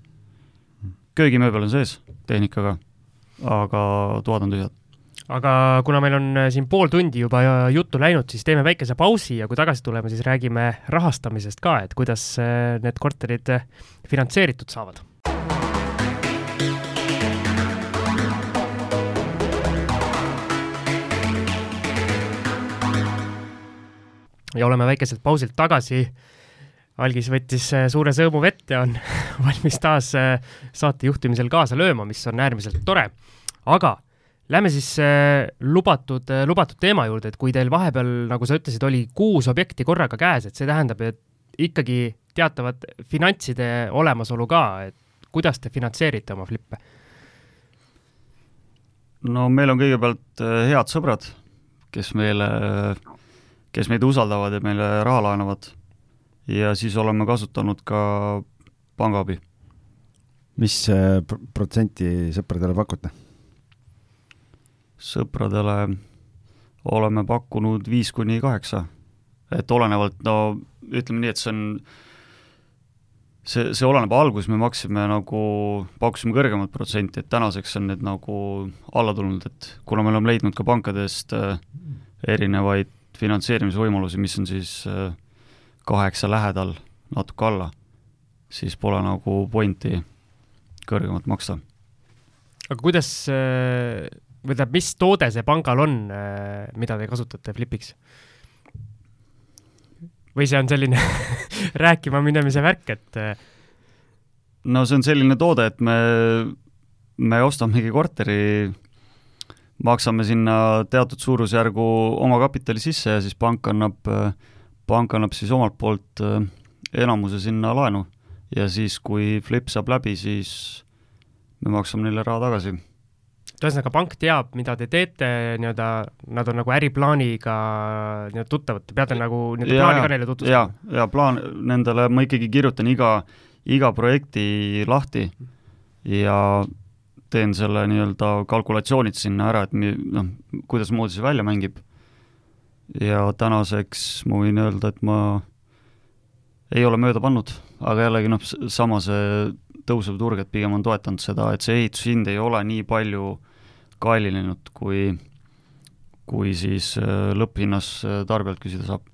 köögimööbel on sees tehnikaga, aga toad on tühjad. aga kuna meil on äh, siin pool tundi juba juttu läinud, siis teeme väikese pausi ja kui tagasi tuleme, siis räägime rahastamisest ka, et kuidas äh, need korterid äh, finantseeritud saavad ja oleme väikeselt pausilt tagasi algis võttis äh, suure sõõmu vett ja on valmis taas äh, saate juhtimisel kaasa lööma, mis on äärmiselt tore. aga lähme siis äh, lubatud, lubatud teema juurde, et kui teil vahepeal, nagu sa ütlesid, oli kuus objekti korraga käes, et see tähendab, et ikkagi teatavat finantside olemasolu ka, et kuidas te finantseerite oma flippe? no meil on kõigepealt head sõbrad, kes meile, kes meid usaldavad ja meile raha laenavad ja siis oleme kasutanud ka pangaabi. mis äh, protsenti sõpradele pakute? sõpradele oleme pakkunud viis kuni kaheksa, et olenevalt, no ütleme nii, et see on, see, see oleneb, alguses me maksime nagu, pakkusime kõrgemat protsenti, et tänaseks on need nagu alla tulnud, et kuna me oleme leidnud ka pankadest äh, erinevaid finantseerimisvõimalusi, mis on siis äh, kaheksa lähedal, natuke alla, siis pole nagu pointi kõrgemat maksta. aga kuidas, äh, või tähendab, mis toode see pangal on, äh, mida te kasutate Flipiks? või see on selline rääkima minemise värk, et äh, no see on selline toode, et me, me ostamegi korteri, maksame sinna teatud suurusjärgu omakapitali sisse ja siis pank annab äh, pank annab siis omalt poolt äh, enamuse sinna laenu ja siis, kui flip saab läbi, siis me maksame neile raha tagasi. ühesõnaga, pank teab, mida te teete, nii-öelda nad on nagu äriplaaniga nii-öelda tuttavad, te peate nagu nii-öelda plaani ka neile tutvustama? jaa, ja plaan, nendele ma ikkagi kirjutan iga, iga projekti lahti ja teen selle nii-öelda kalkulatsioonid sinna ära, et mi-, noh, kuidasmoodi see välja mängib ja tänaseks ma võin öelda, et ma ei ole mööda pannud, aga jällegi noh, sama see tõusev turg, et pigem on toetanud seda, et see ehitushind ei ole nii palju kallinenud, kui, kui siis äh, lõpphinnas äh, tarbijalt küsida saab.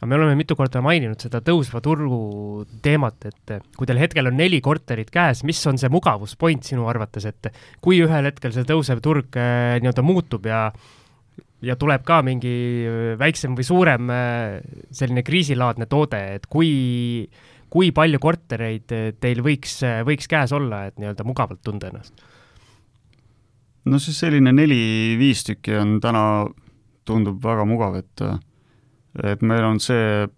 Aga me oleme mitu korda maininud seda tõusva turgu teemat, et kui teil hetkel on neli korterit käes, mis on see mugavuspoint sinu arvates, et kui ühel hetkel see tõusev turg äh, nii-öelda muutub ja ja tuleb ka mingi äh, väiksem või suurem äh, selline kriisilaadne toode, et kui, kui palju kortereid äh, teil võiks, võiks käes olla, et nii-öelda mugavalt tunda ennast? no siis selline neli-viis tükki on täna, tundub väga mugav, et et meil on see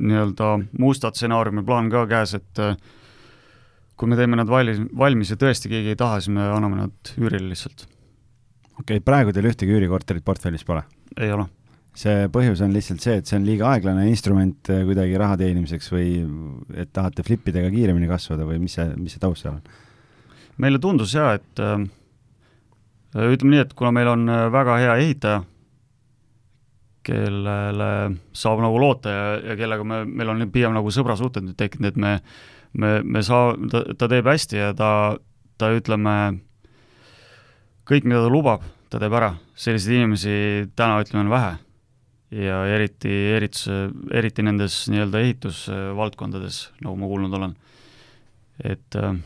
nii-öelda musta stsenaariumi plaan ka käes, et kui me teeme nad valmis, valmis ja tõesti keegi ei taha, siis me anname nad üürile lihtsalt okei okay,, praegu teil ühtegi üürikorterit portfellis pole? ei ole. see põhjus on lihtsalt see, et see on liiga aeglane instrument äh, kuidagi raha teenimiseks või et tahate flippidega kiiremini kasvada või mis see, mis see taust seal on? meile tundus jaa, et äh, ütleme nii, et kuna meil on äh, väga hea ehitaja, kellele saab nagu loota ja, ja kellega me, meil on pigem nagu sõbrasuhted nüüd tekkinud, et me, me, me saa-, ta, ta teeb hästi ja ta, ta ütleme, kõik, mida ta lubab, ta teeb ära, selliseid inimesi täna, ütleme, on vähe. ja eriti, eriti, eriti nendes nii-öelda ehitusvaldkondades, nagu ma kuulnud olen. et äh,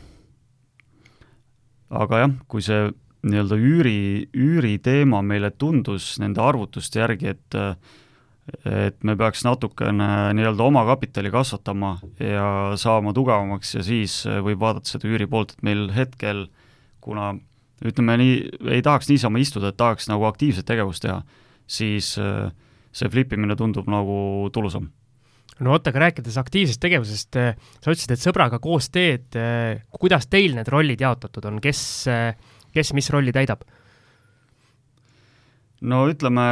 aga jah, kui see nii-öelda üüri, üüriteema meile tundus nende arvutuste järgi, et et me peaks natukene nii-öelda omakapitali kasvatama ja saama tugevamaks ja siis võib vaadata seda üüri poolt, et meil hetkel, kuna ütleme nii, ei tahaks niisama istuda, et tahaks nagu aktiivset tegevust teha, siis äh, see flipimine tundub nagu tulusam. no vot, aga rääkides aktiivsest tegevusest, äh, sa ütlesid, et sõbraga koos teed, äh, kuidas teil need rollid jaotatud on, kes, kes mis rolli täidab? no ütleme,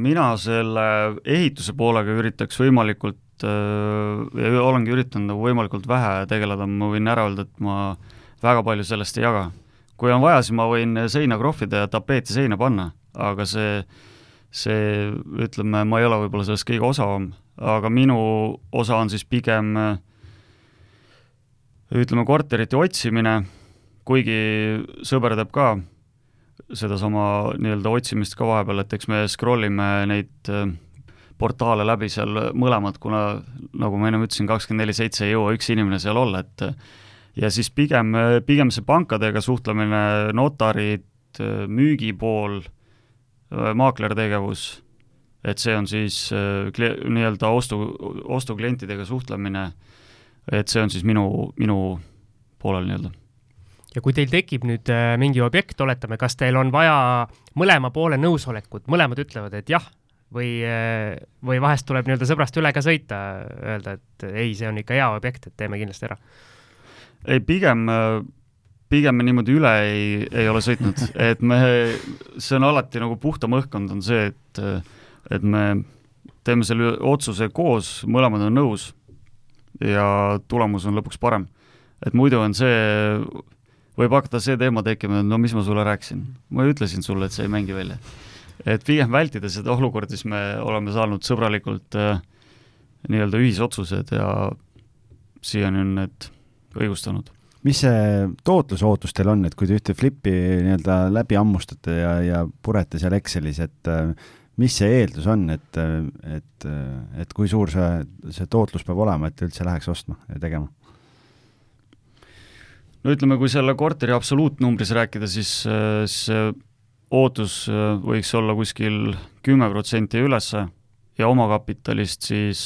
mina selle ehituse poolega üritaks võimalikult äh,, olengi üritanud nagu võimalikult vähe tegeleda, ma võin ära öelda, et ma äh, väga palju sellest ei jaga. kui on vaja, siis ma võin seina krohvida ja tapeeti seina panna, aga see, see, ütleme, ma ei ole võib-olla sellest kõige osavam, aga minu osa on siis pigem ütleme, korterite otsimine, kuigi sõber teeb ka sedasama nii-öelda otsimist ka vahepeal, et eks me scroll ime neid äh, portaale läbi seal mõlemad, kuna nagu ma ennem ütlesin, kakskümmend neli seitse ei jõua üks inimene seal olla, et ja siis pigem, pigem see pankadega suhtlemine, notarid, müügipool, maaklertegevus, et see on siis äh, nii-öelda ostu, ostuklientidega suhtlemine, et see on siis minu, minu poolel nii-öelda ja kui teil tekib nüüd äh, mingi objekt, oletame, kas teil on vaja mõlema poole nõusolekut, mõlemad ütlevad, et jah, või, äh, või vahest tuleb nii-öelda sõbrast üle ka sõita, öelda, et ei, see on ikka hea objekt, et teeme kindlasti ära? Ei, pigem, pigem me niimoodi üle ei, ei ole sõitnud, et me, see on alati nagu puhtam õhkkond on see, et, et me teeme selle otsuse koos, mõlemad on nõus ja tulemus on lõpuks parem. et muidu on see võib hakata see teema tekkima, et no mis ma sulle rääkisin, ma ju ütlesin sulle, et sa ei mängi välja. et pigem vältida seda olukorda, siis me oleme saanud sõbralikult äh, nii-öelda ühisotsused ja siiani on need õigustanud. mis see tootlusootus teil on, et kui te ühte Flipi nii-öelda läbi hammustate ja, ja purete seal Excelis, et äh, mis see eeldus on, et, et, et kui suur see, see tootlus peab olema, et üldse läheks ostma ja tegema? no ütleme, kui selle korteri absoluutnumbris rääkida, siis see ootus äh, võiks olla kuskil kümme protsenti ülesse ja omakapitalist siis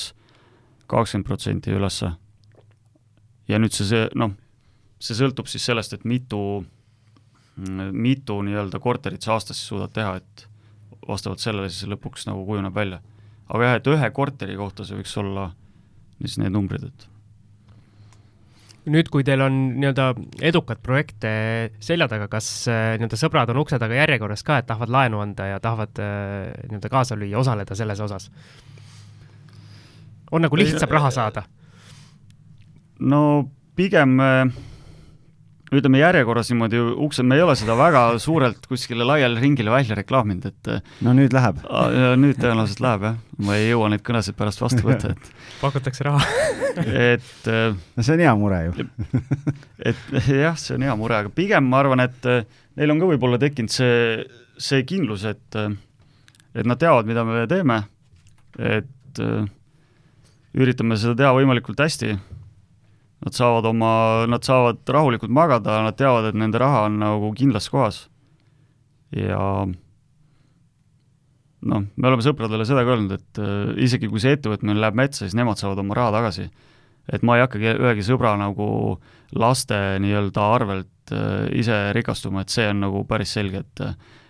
kakskümmend protsenti ülesse. Ja nüüd see, see noh, see sõltub siis sellest, et mitu, mitu nii-öelda korterit sa aastas suudad teha, et vastavalt sellele siis lõpuks nagu kujuneb välja. aga jah, et ühe korteri kohta see võiks olla siis need numbrid, et nüüd, kui teil on nii-öelda edukat projekte selja taga, kas äh, nii-öelda sõbrad on ukse taga järjekorras ka, et tahavad laenu anda ja tahavad äh, nii-öelda kaasa lüüa, osaleda selles osas? on nagu lihtsam raha saada? No pigem äh, ütleme järjekorras niimoodi ukse, me ei ole seda väga suurelt kuskile laiale ringile välja reklaaminud, et no nüüd läheb. nüüd tõenäoliselt läheb jah, ma ei jõua neid kõnesid pärast vastu võtta, et pakutakse raha. Et no see on hea mure ju. Et jah, see on hea mure, aga pigem ma arvan, et neil on ka võib-olla tekkinud see, see kindlus, et et nad teavad, mida me teeme, et üritame seda teha võimalikult hästi Nad saavad oma, nad saavad rahulikult magada, nad teavad, et nende raha on nagu kindlas kohas. ja noh, me oleme sõpradele seda ka öelnud, et äh, isegi kui see ettevõtmine läheb metsa, siis nemad saavad oma raha tagasi. et ma ei hakkagi ühegi sõbra nagu laste nii-öelda arvelt äh, ise rikastuma, et see on nagu päris selge, et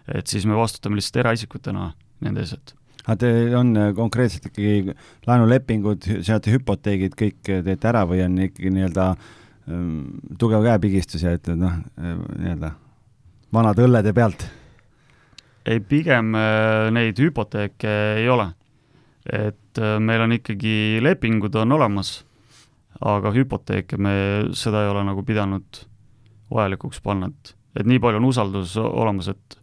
et siis me vastutame lihtsalt eraisikutena nende ees, et aga teil on äh, konkreetselt ikkagi laenulepingud, seate hüpoteegid, kõik teete ära või on ikkagi nii-öelda ähm, tugev käepigistus ja et noh, nii-öelda vanade õllede pealt? ei, pigem neid hüpoteeke ei ole. et meil on ikkagi lepingud on olemas, aga hüpoteeke me seda ei ole nagu pidanud vajalikuks panna, et, et nii palju on usaldus olemas, et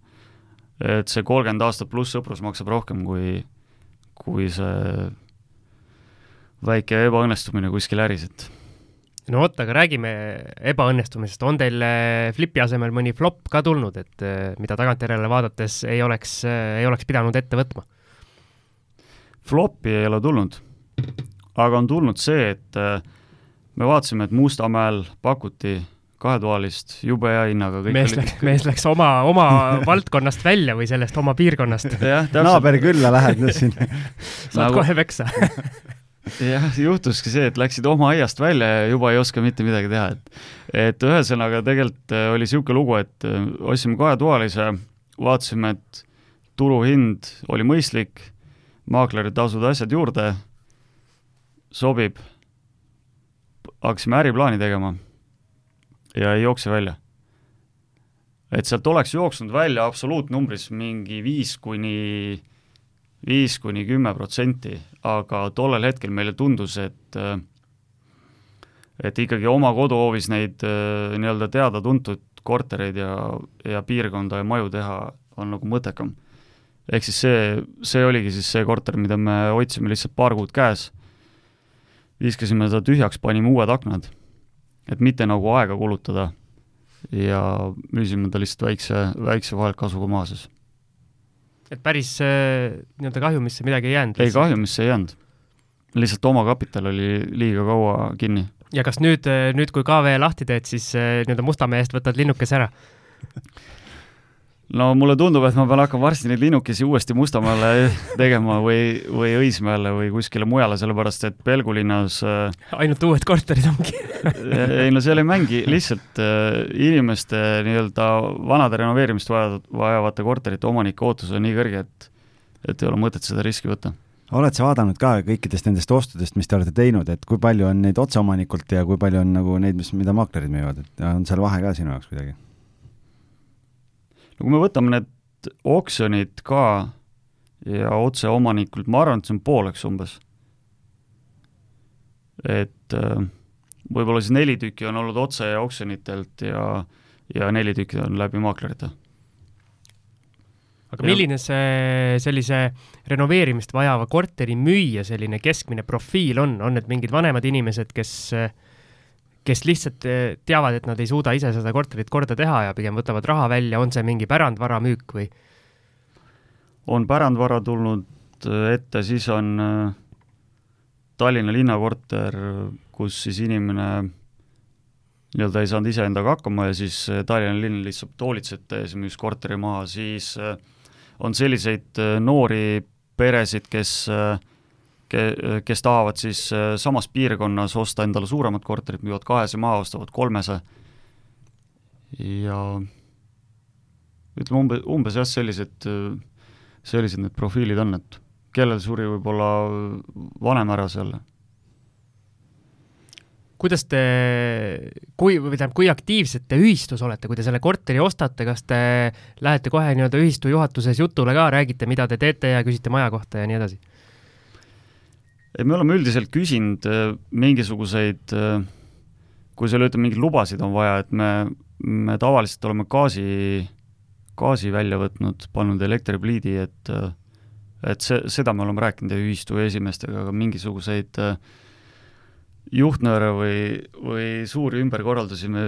et see kolmkümmend aastat pluss sõprus maksab rohkem kui, kui see väike ebaõnnestumine kuskil äris, et no vot, aga räägime ebaõnnestumisest, on teil äh, Flipi asemel mõni flop ka tulnud, et äh, mida tagantjärele vaadates ei oleks, äh, ei oleks pidanud ette võtma? Flopi ei ole tulnud, aga on tulnud see, et me vaatasime, et Mustamäel pakuti kahetoalist, jube hea hinnaga. mees läks, mees läks oma, oma valdkonnast välja või sellest oma piirkonnast. naabri külla lähed nüüd siin saad nagu... kohe peksa jah, juhtuski see, et läksid oma aiast välja ja juba ei oska mitte midagi teha, et et ühesõnaga tegelikult äh, oli niisugune lugu, et äh, ostsime kahetoalise, vaatasime, et turuhind oli mõistlik, maakleri tasud, asjad juurde, sobib, hakkasime äriplaani tegema ja ei jookse välja. et sealt oleks jooksnud välja absoluutnumbris mingi viis kuni, viis kuni kümme protsenti, aga tollel hetkel meile tundus, et et ikkagi oma koduhoovis neid nii-öelda teada-tuntud kortereid ja, ja piirkonda ja maju teha on nagu mõttekam. ehk siis see, see oligi siis see korter, mida me hoidsime lihtsalt paar kuud käes, viskasime ta tühjaks, panime uued aknad et mitte nagu aega kulutada ja müüsime ta lihtsalt väikse, väikse vahelkasvuga maha siis. et päris äh, nii-öelda kahjumisse midagi ei jäänud? ei, kahjumisse ei jäänud. lihtsalt omakapital oli liiga kaua kinni. ja kas nüüd, äh, nüüd kui KV lahti teed, siis äh, nii-öelda Mustamäe eest võtad linnukese ära? no mulle tundub, et ma pean hakkama varsti neid linnukesi uuesti Mustamaale tegema või, või Õismäele või kuskile mujale, sellepärast et Pelgulinnas äh, ainult uued korterid ongi. Ei no seal ei mängi, lihtsalt äh, inimeste nii-öelda vanade renoveerimist vajavad, vajavate korterite omanike ootus on nii kõrge, et et ei ole mõtet seda riski võtta. Oled sa vaadanud ka kõikidest nendest ostudest, mis te olete teinud, et kui palju on neid otseomanikult ja kui palju on nagu neid, mis, mida maaklerid müüvad, et on seal vahe ka sinu jaoks kuidagi? No kui me võtame need oksjonid ka ja otseomanikult, ma arvan, et see on pooleks umbes. et äh, võib-olla siis neli tükki on olnud otse oksjonitelt ja, ja neli tükki on läbi maaklerite. aga milline see sellise renoveerimist vajava korteri müüja selline keskmine profiil on, on need mingid vanemad inimesed, kes äh, kes lihtsalt eh, teavad, et nad ei suuda ise seda korterit korda teha ja pigem võtavad raha välja, on see mingi pärandvara müük või? on pärandvara tulnud eh, ette, siis on eh, Tallinna linnakorter, kus siis inimene nii-öelda ei saanud iseendaga hakkama ja siis Tallinna linn lihtsalt hoolitses ette ja siis müüs korteri maha, siis on selliseid noori peresid, kes äh, ke-, kes tahavad siis äh, samas piirkonnas osta endale suuremat korterit, müüvad kahese maha, ostavad kolmese ja ütleme umbe, umbes jah, sellised, sellised need profiilid on, et kellel suri võib-olla vanem ära seal. kuidas te, kui, või tähendab, kui aktiivsed te ühistus olete, kui te selle korteri ostate, kas te lähete kohe nii-öelda ühistu juhatuses jutule ka, räägite, mida te teete ja küsite maja kohta ja nii edasi? Et me oleme üldiselt küsinud äh, mingisuguseid, äh, kui seal ütleme, mingeid lubasid on vaja, et me, me tavaliselt oleme gaasi, gaasi välja võtnud, pannud elektripliidi, et äh, et see, seda me oleme rääkinud ühistu esimeestega, aga mingisuguseid juhtnööre või, või suuri ümberkorraldusi me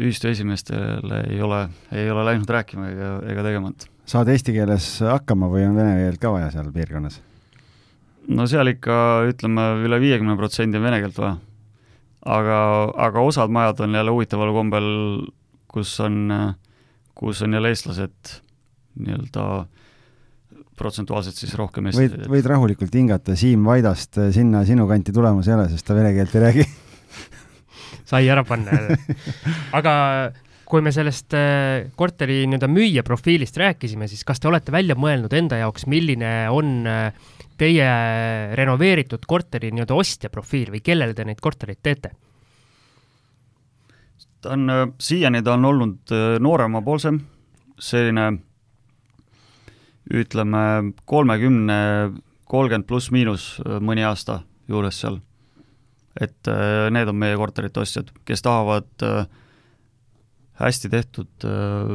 ühistu esimeestele ei ole, ei ole läinud rääkima ega, ega tegema, saad eesti keeles hakkama või on vene keelt ka vaja seal piirkonnas? No seal ikka ütleme üle viiekümne protsendi on vene keelt vaja. aga, aga osad majad on jälle huvitaval kombel, kus on, kus on jälle eestlased nii-öelda protsentuaalselt siis rohkem võid, võid rahulikult hingata, Siim Vaidast sinna sinu kanti tulemas ei ole, sest ta vene keelt ei räägi. Sai ära panna aga kui me sellest äh, korteri nii-öelda müüja profiilist rääkisime, siis kas te olete välja mõelnud enda jaoks, milline on äh, teie renoveeritud korteri nii-öelda ostja profiil või kellele te neid kortereid teete? ta on, äh, siiani ta on olnud nooremapoolsem, selline ütleme, kolmekümne, kolmkümmend pluss-miinus mõni aasta juures seal. et need on meie korterite ostjad, kes tahavad äh, hästi tehtud äh,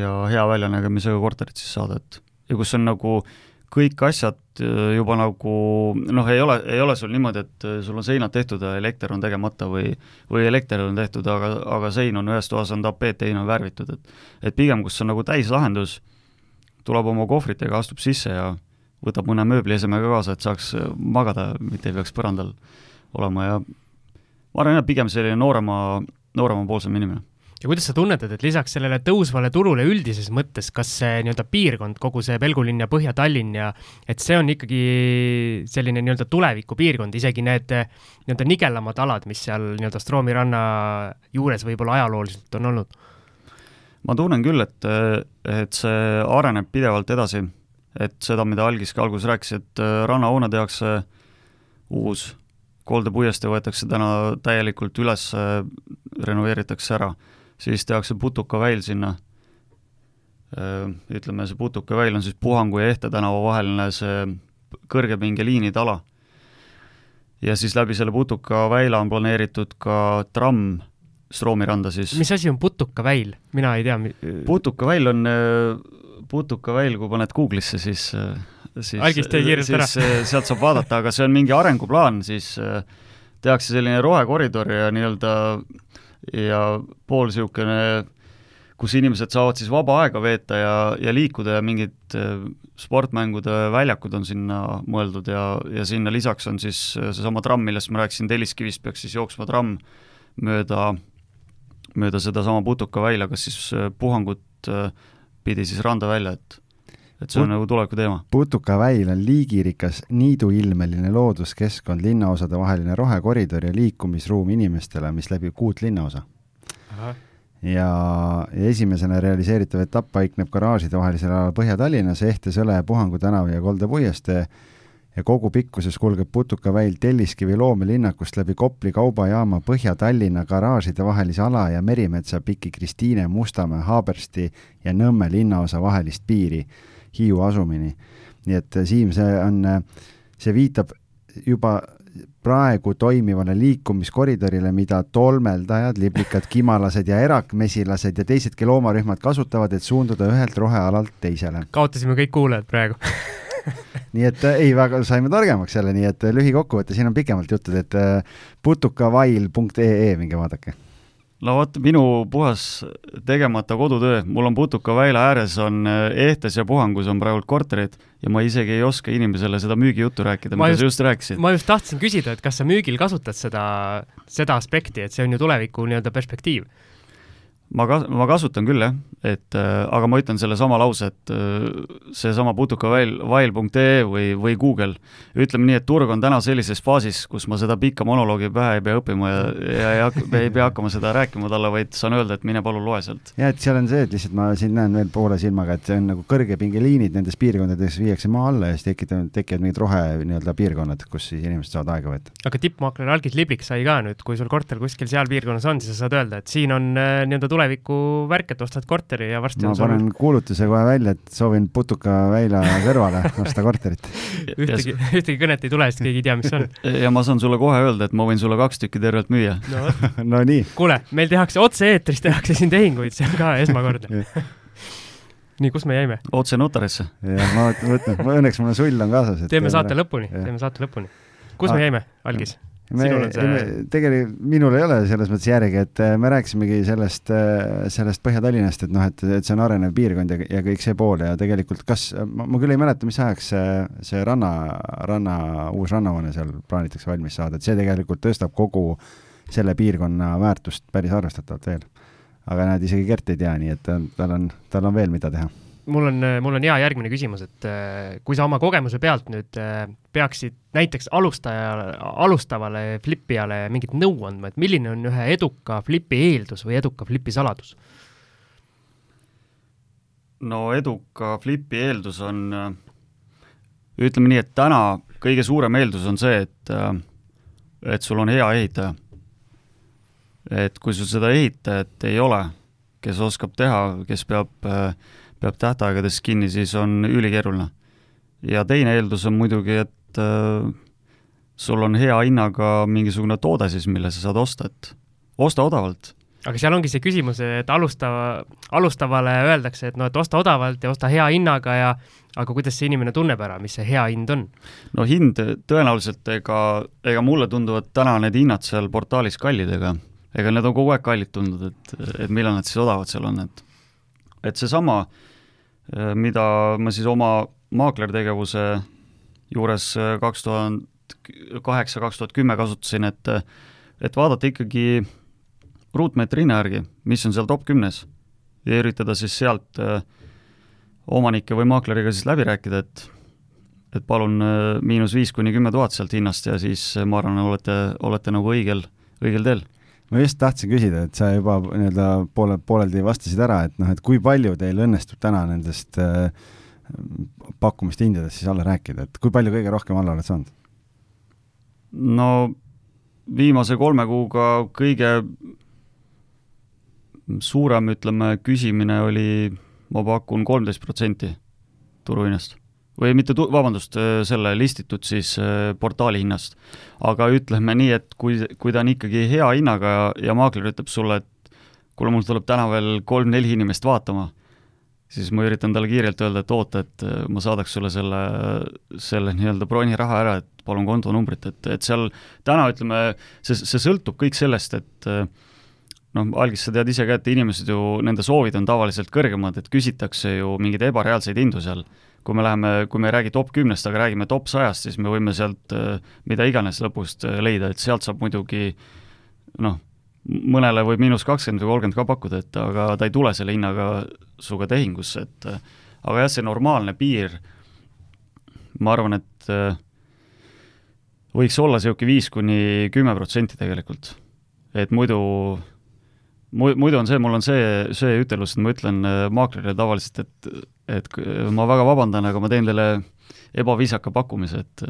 ja hea väljanägemisega korterit siis saada, et ja kus on nagu kõik asjad äh, juba nagu noh, ei ole, ei ole sul niimoodi, et äh, sul on seinad tehtud ja elekter on tegemata või või elekter on tehtud, aga, aga sein on ühes toas on tapeet, teine on värvitud, et et pigem, kus on nagu täislahendus, tuleb oma kohvritega, astub sisse ja võtab mõne mööbliesemega kaasa, et saaks magada, mitte ei peaks põrandal olema ja ma arvan, et pigem selline noorema, nooremapoolsem inimene ja kuidas sa tunnetad, et lisaks sellele tõusvale turule üldises mõttes, kas see nii-öelda piirkond, kogu see Pelgulinn ja Põhja-Tallinn ja et see on ikkagi selline nii-öelda tulevikupiirkond, isegi need nii-öelda nigelamad alad, mis seal nii-öelda Stroomi ranna juures võib-olla ajalooliselt on olnud? ma tunnen küll, et, et see areneb pidevalt edasi, et seda, mida Algis ka alguses rääkis, et rannahoone tehakse uus, koldepuiestee võetakse täna täielikult üles, renoveeritakse ära siis tehakse putukaväil sinna, ütleme, see putukaväil on siis Puhangu ja Ehte tänava vaheline see kõrgepingeliinide ala. ja siis läbi selle putukaväila on planeeritud ka tramm Stroomi randa siis. mis asi on putukaväil, mina ei tea. putukaväil on, putukaväil, kui paned Google'isse, siis siis, ära. sealt saab vaadata, aga see on mingi arenguplaan, siis tehakse selline rohekoridor ja nii-öelda ja pool niisugune, kus inimesed saavad siis vaba aega veeta ja, ja liikuda ja mingid äh, sportmängude väljakud on sinna mõeldud ja, ja sinna lisaks on siis äh, seesama tramm, millest ma rääkisin, Telliskivist peaks siis jooksma tramm mööda, mööda sedasama Putuka välja, kas siis äh, puhangut pidi siis randa välja, et et see on Put- nagu tuleviku teema. putukaväil on liigirikas niiduilmeline looduskeskkond, linnaosade vaheline rohekoridor ja liikumisruum inimestele, mis läbib kuut linnaosa. ja, ja esimesena realiseeritav etapp paikneb garaažide vahelisel alal Põhja-Tallinnas, Ehte, Sõle, Puhangu tänav ja Kolde puiestee ja kogu pikkuses kulgeb Putukaväil Telliskivi loomelinnakust läbi Kopli kaubajaama Põhja-Tallinna garaažide vahelise ala ja Merimetsa piki Kristiine, Mustamäe, Haabersti ja Nõmme linnaosa vahelist piiri Hiiu asumini. nii et äh, Siim, see on, see viitab juba praegu toimivale liikumiskoridorile, mida tolmeldajad, liblikad, kimalased ja erakmesilased ja teisedki loomarühmad kasutavad, et suunduda ühelt rohealalt teisele. kaotasime kõik kuulajad praegu nii et äh, ei, väga saime targemaks jälle, nii et äh, lühikokkuvõte, siin on pikemalt juttu, et äh, putukavail.ee, minge vaadake. No vot, minu puhas tegemata kodutöö, mul on Putuka väila ääres on äh, Ehtes ja Puhangus on praegu korterid ja ma isegi ei oska inimesele seda müügijuttu rääkida, mida just- sa just rääkisid. ma just tahtsin küsida, et kas sa müügil kasutad seda, seda aspekti, et see on ju tuleviku nii-öelda perspektiiv. Ma kas-, ma kasutan küll jah, et äh, aga ma ütlen sellesama lause, et äh, seesama putukaväil, vail.ee või, või Google, ütleme nii, et turg on täna sellises faasis, kus ma seda pikka monoloogi pähe ei pea õppima ja, ja ei, hak- ei pea hakkama seda rääkima talle, vaid saan öelda, et mine palun loe sealt. ja et seal on see, et lihtsalt ma siin näen veel poole silmaga, et see on nagu kõrgepingeliinid nendes piirkondades viiakse maa alla ja siis tekitab, tekivad mingid rohe nii-öelda piirkonnad, kus siis inimesed saavad aega võtta. aga tippmaakler Algis Liblik sai ka nüüd, kui sul korter kuskil seal piirkonnas on, siis sa saad öelda, et siin on äh, nii-öelda tuleviku värk, et ostad korteri ja varsti ma on sul panen kuulutuse kohe välja, et soovin Putuka väila kõrvale osta korterit. ühtegi, ühtegi kõnet ei tule, sest keegi ei tea, mis see on. ja ma saan sulle kohe öelda, et ma võin sulle kaks tükki tervelt müüa. no no nii, kuule, meil tehakse otse-eetris tehakse siin tehinguid, see on ka esmakordne. nii, kus me jäime? otse notarisse. ja ma mõtlen, õnneks mul on sull on kaasas. teeme saate lõpuni, jah. teeme saate lõpuni. kus Ah. me jäime, Algis? Me, see- tegelikult minul ei ole selles mõttes järgi, et äh, me rääkisimegi sellest, sellest Põhja-Tallinnast, et noh, et, et see on arenev piirkond ja, ja kõik see pool ja tegelikult kas, ma, küll ei mäleta, mis ajaks see, see ranna, ranna, uus rannahoone seal plaanitakse valmis saada, et see tegelikult tõstab kogu selle piirkonna väärtust päris arvestatavalt veel. aga näed, isegi Gert ei tea, nii et ta- tal on, tal on veel, mida teha. Mul on, mul on hea järgmine küsimus, et äh, kui sa oma kogemuse pealt nüüd äh, peaksid näiteks alustajale, alustavale flipijale mingit nõu andma, et milline on ühe eduka flipi eeldus või eduka flipi saladus? no eduka flipi eeldus on, ütleme nii, et täna kõige suurem eeldus on see, et, et sul on hea ehitaja. et kui sul seda ehitajat ei ole, kes oskab teha, kes peab, peab tähtaegadest kinni, siis on ülikeeruline. ja teine eeldus on muidugi, et äh, sul on hea hinnaga mingisugune toode siis, mille sa saad osta, et osta odavalt aga seal ongi see küsimus, et alustava, alustavale öeldakse, et no et osta odavalt ja osta hea hinnaga ja aga kuidas see inimene tunneb ära, mis see hea hind on? no hind tõenäoliselt, ega, ega mulle tunduvad täna need hinnad seal portaalis kallid, ega, ega need on kogu aeg kallid tundunud, et, et millal nad siis odavad seal on, et et seesama, mida ma siis oma maaklertegevuse juures kaks tuhat kaheksa, kaks tuhat kümme kasutasin, et et vaadata ikkagi ruutmeetri hinna järgi, mis on seal top kümnes ja üritada siis sealt äh, omanike või maakleriga siis läbi rääkida, et et palun äh, miinus viis kuni kümme tuhat sealt hinnast ja siis äh, ma arvan, olete, olete nagu õigel, õigel teel. Ma just tahtsin küsida, et sa juba nii-öelda poole, pooleldi vastasid ära, et noh, et kui palju teil õnnestub täna nendest äh, pakkumiste hindadest siis alla rääkida, et kui palju kõige rohkem alla oled saanud? no viimase kolme kuuga kõige suurem, ütleme, küsimine oli, ma pakun, kolmteist protsenti turuhinnast. Või mitte vabandust, selle listitud siis äh, portaali hinnast. aga ütleme nii, et kui, kui ta on ikkagi hea hinnaga ja, ja maakler ütleb sulle, et kuule, mul tuleb täna veel kolm-neli inimest vaatama, siis ma üritan talle kiirelt öelda, et oota, et äh, ma saadaks sulle selle, selle nii-öelda broniraha ära, et palun kontonumbrit, et, et seal täna ütleme, see, see sõltub kõik sellest, et äh, noh, algis sa tead ise ka, et inimesed ju, nende soovid on tavaliselt kõrgemad, et küsitakse ju mingeid ebareaalseid hindu seal. Kui me läheme, kui me ei räägi top kümnest, aga räägime top sajast, siis me võime sealt äh, mida iganes lõpust äh, leida, et sealt saab muidugi noh, mõnele võib miinus kakskümmend või kolmkümmend ka pakkuda, et aga ta ei tule selle hinnaga sinuga tehingusse, et aga jah, see normaalne piir, ma arvan, et võiks olla niisugune viis kuni kümme protsenti tegelikult. et muidu, muidu on see, mul on see, see ütelus, et ma ütlen maaklerile tavaliselt, et, et ma väga vabandan, aga ma teen teile ebaviisaka pakkumise, et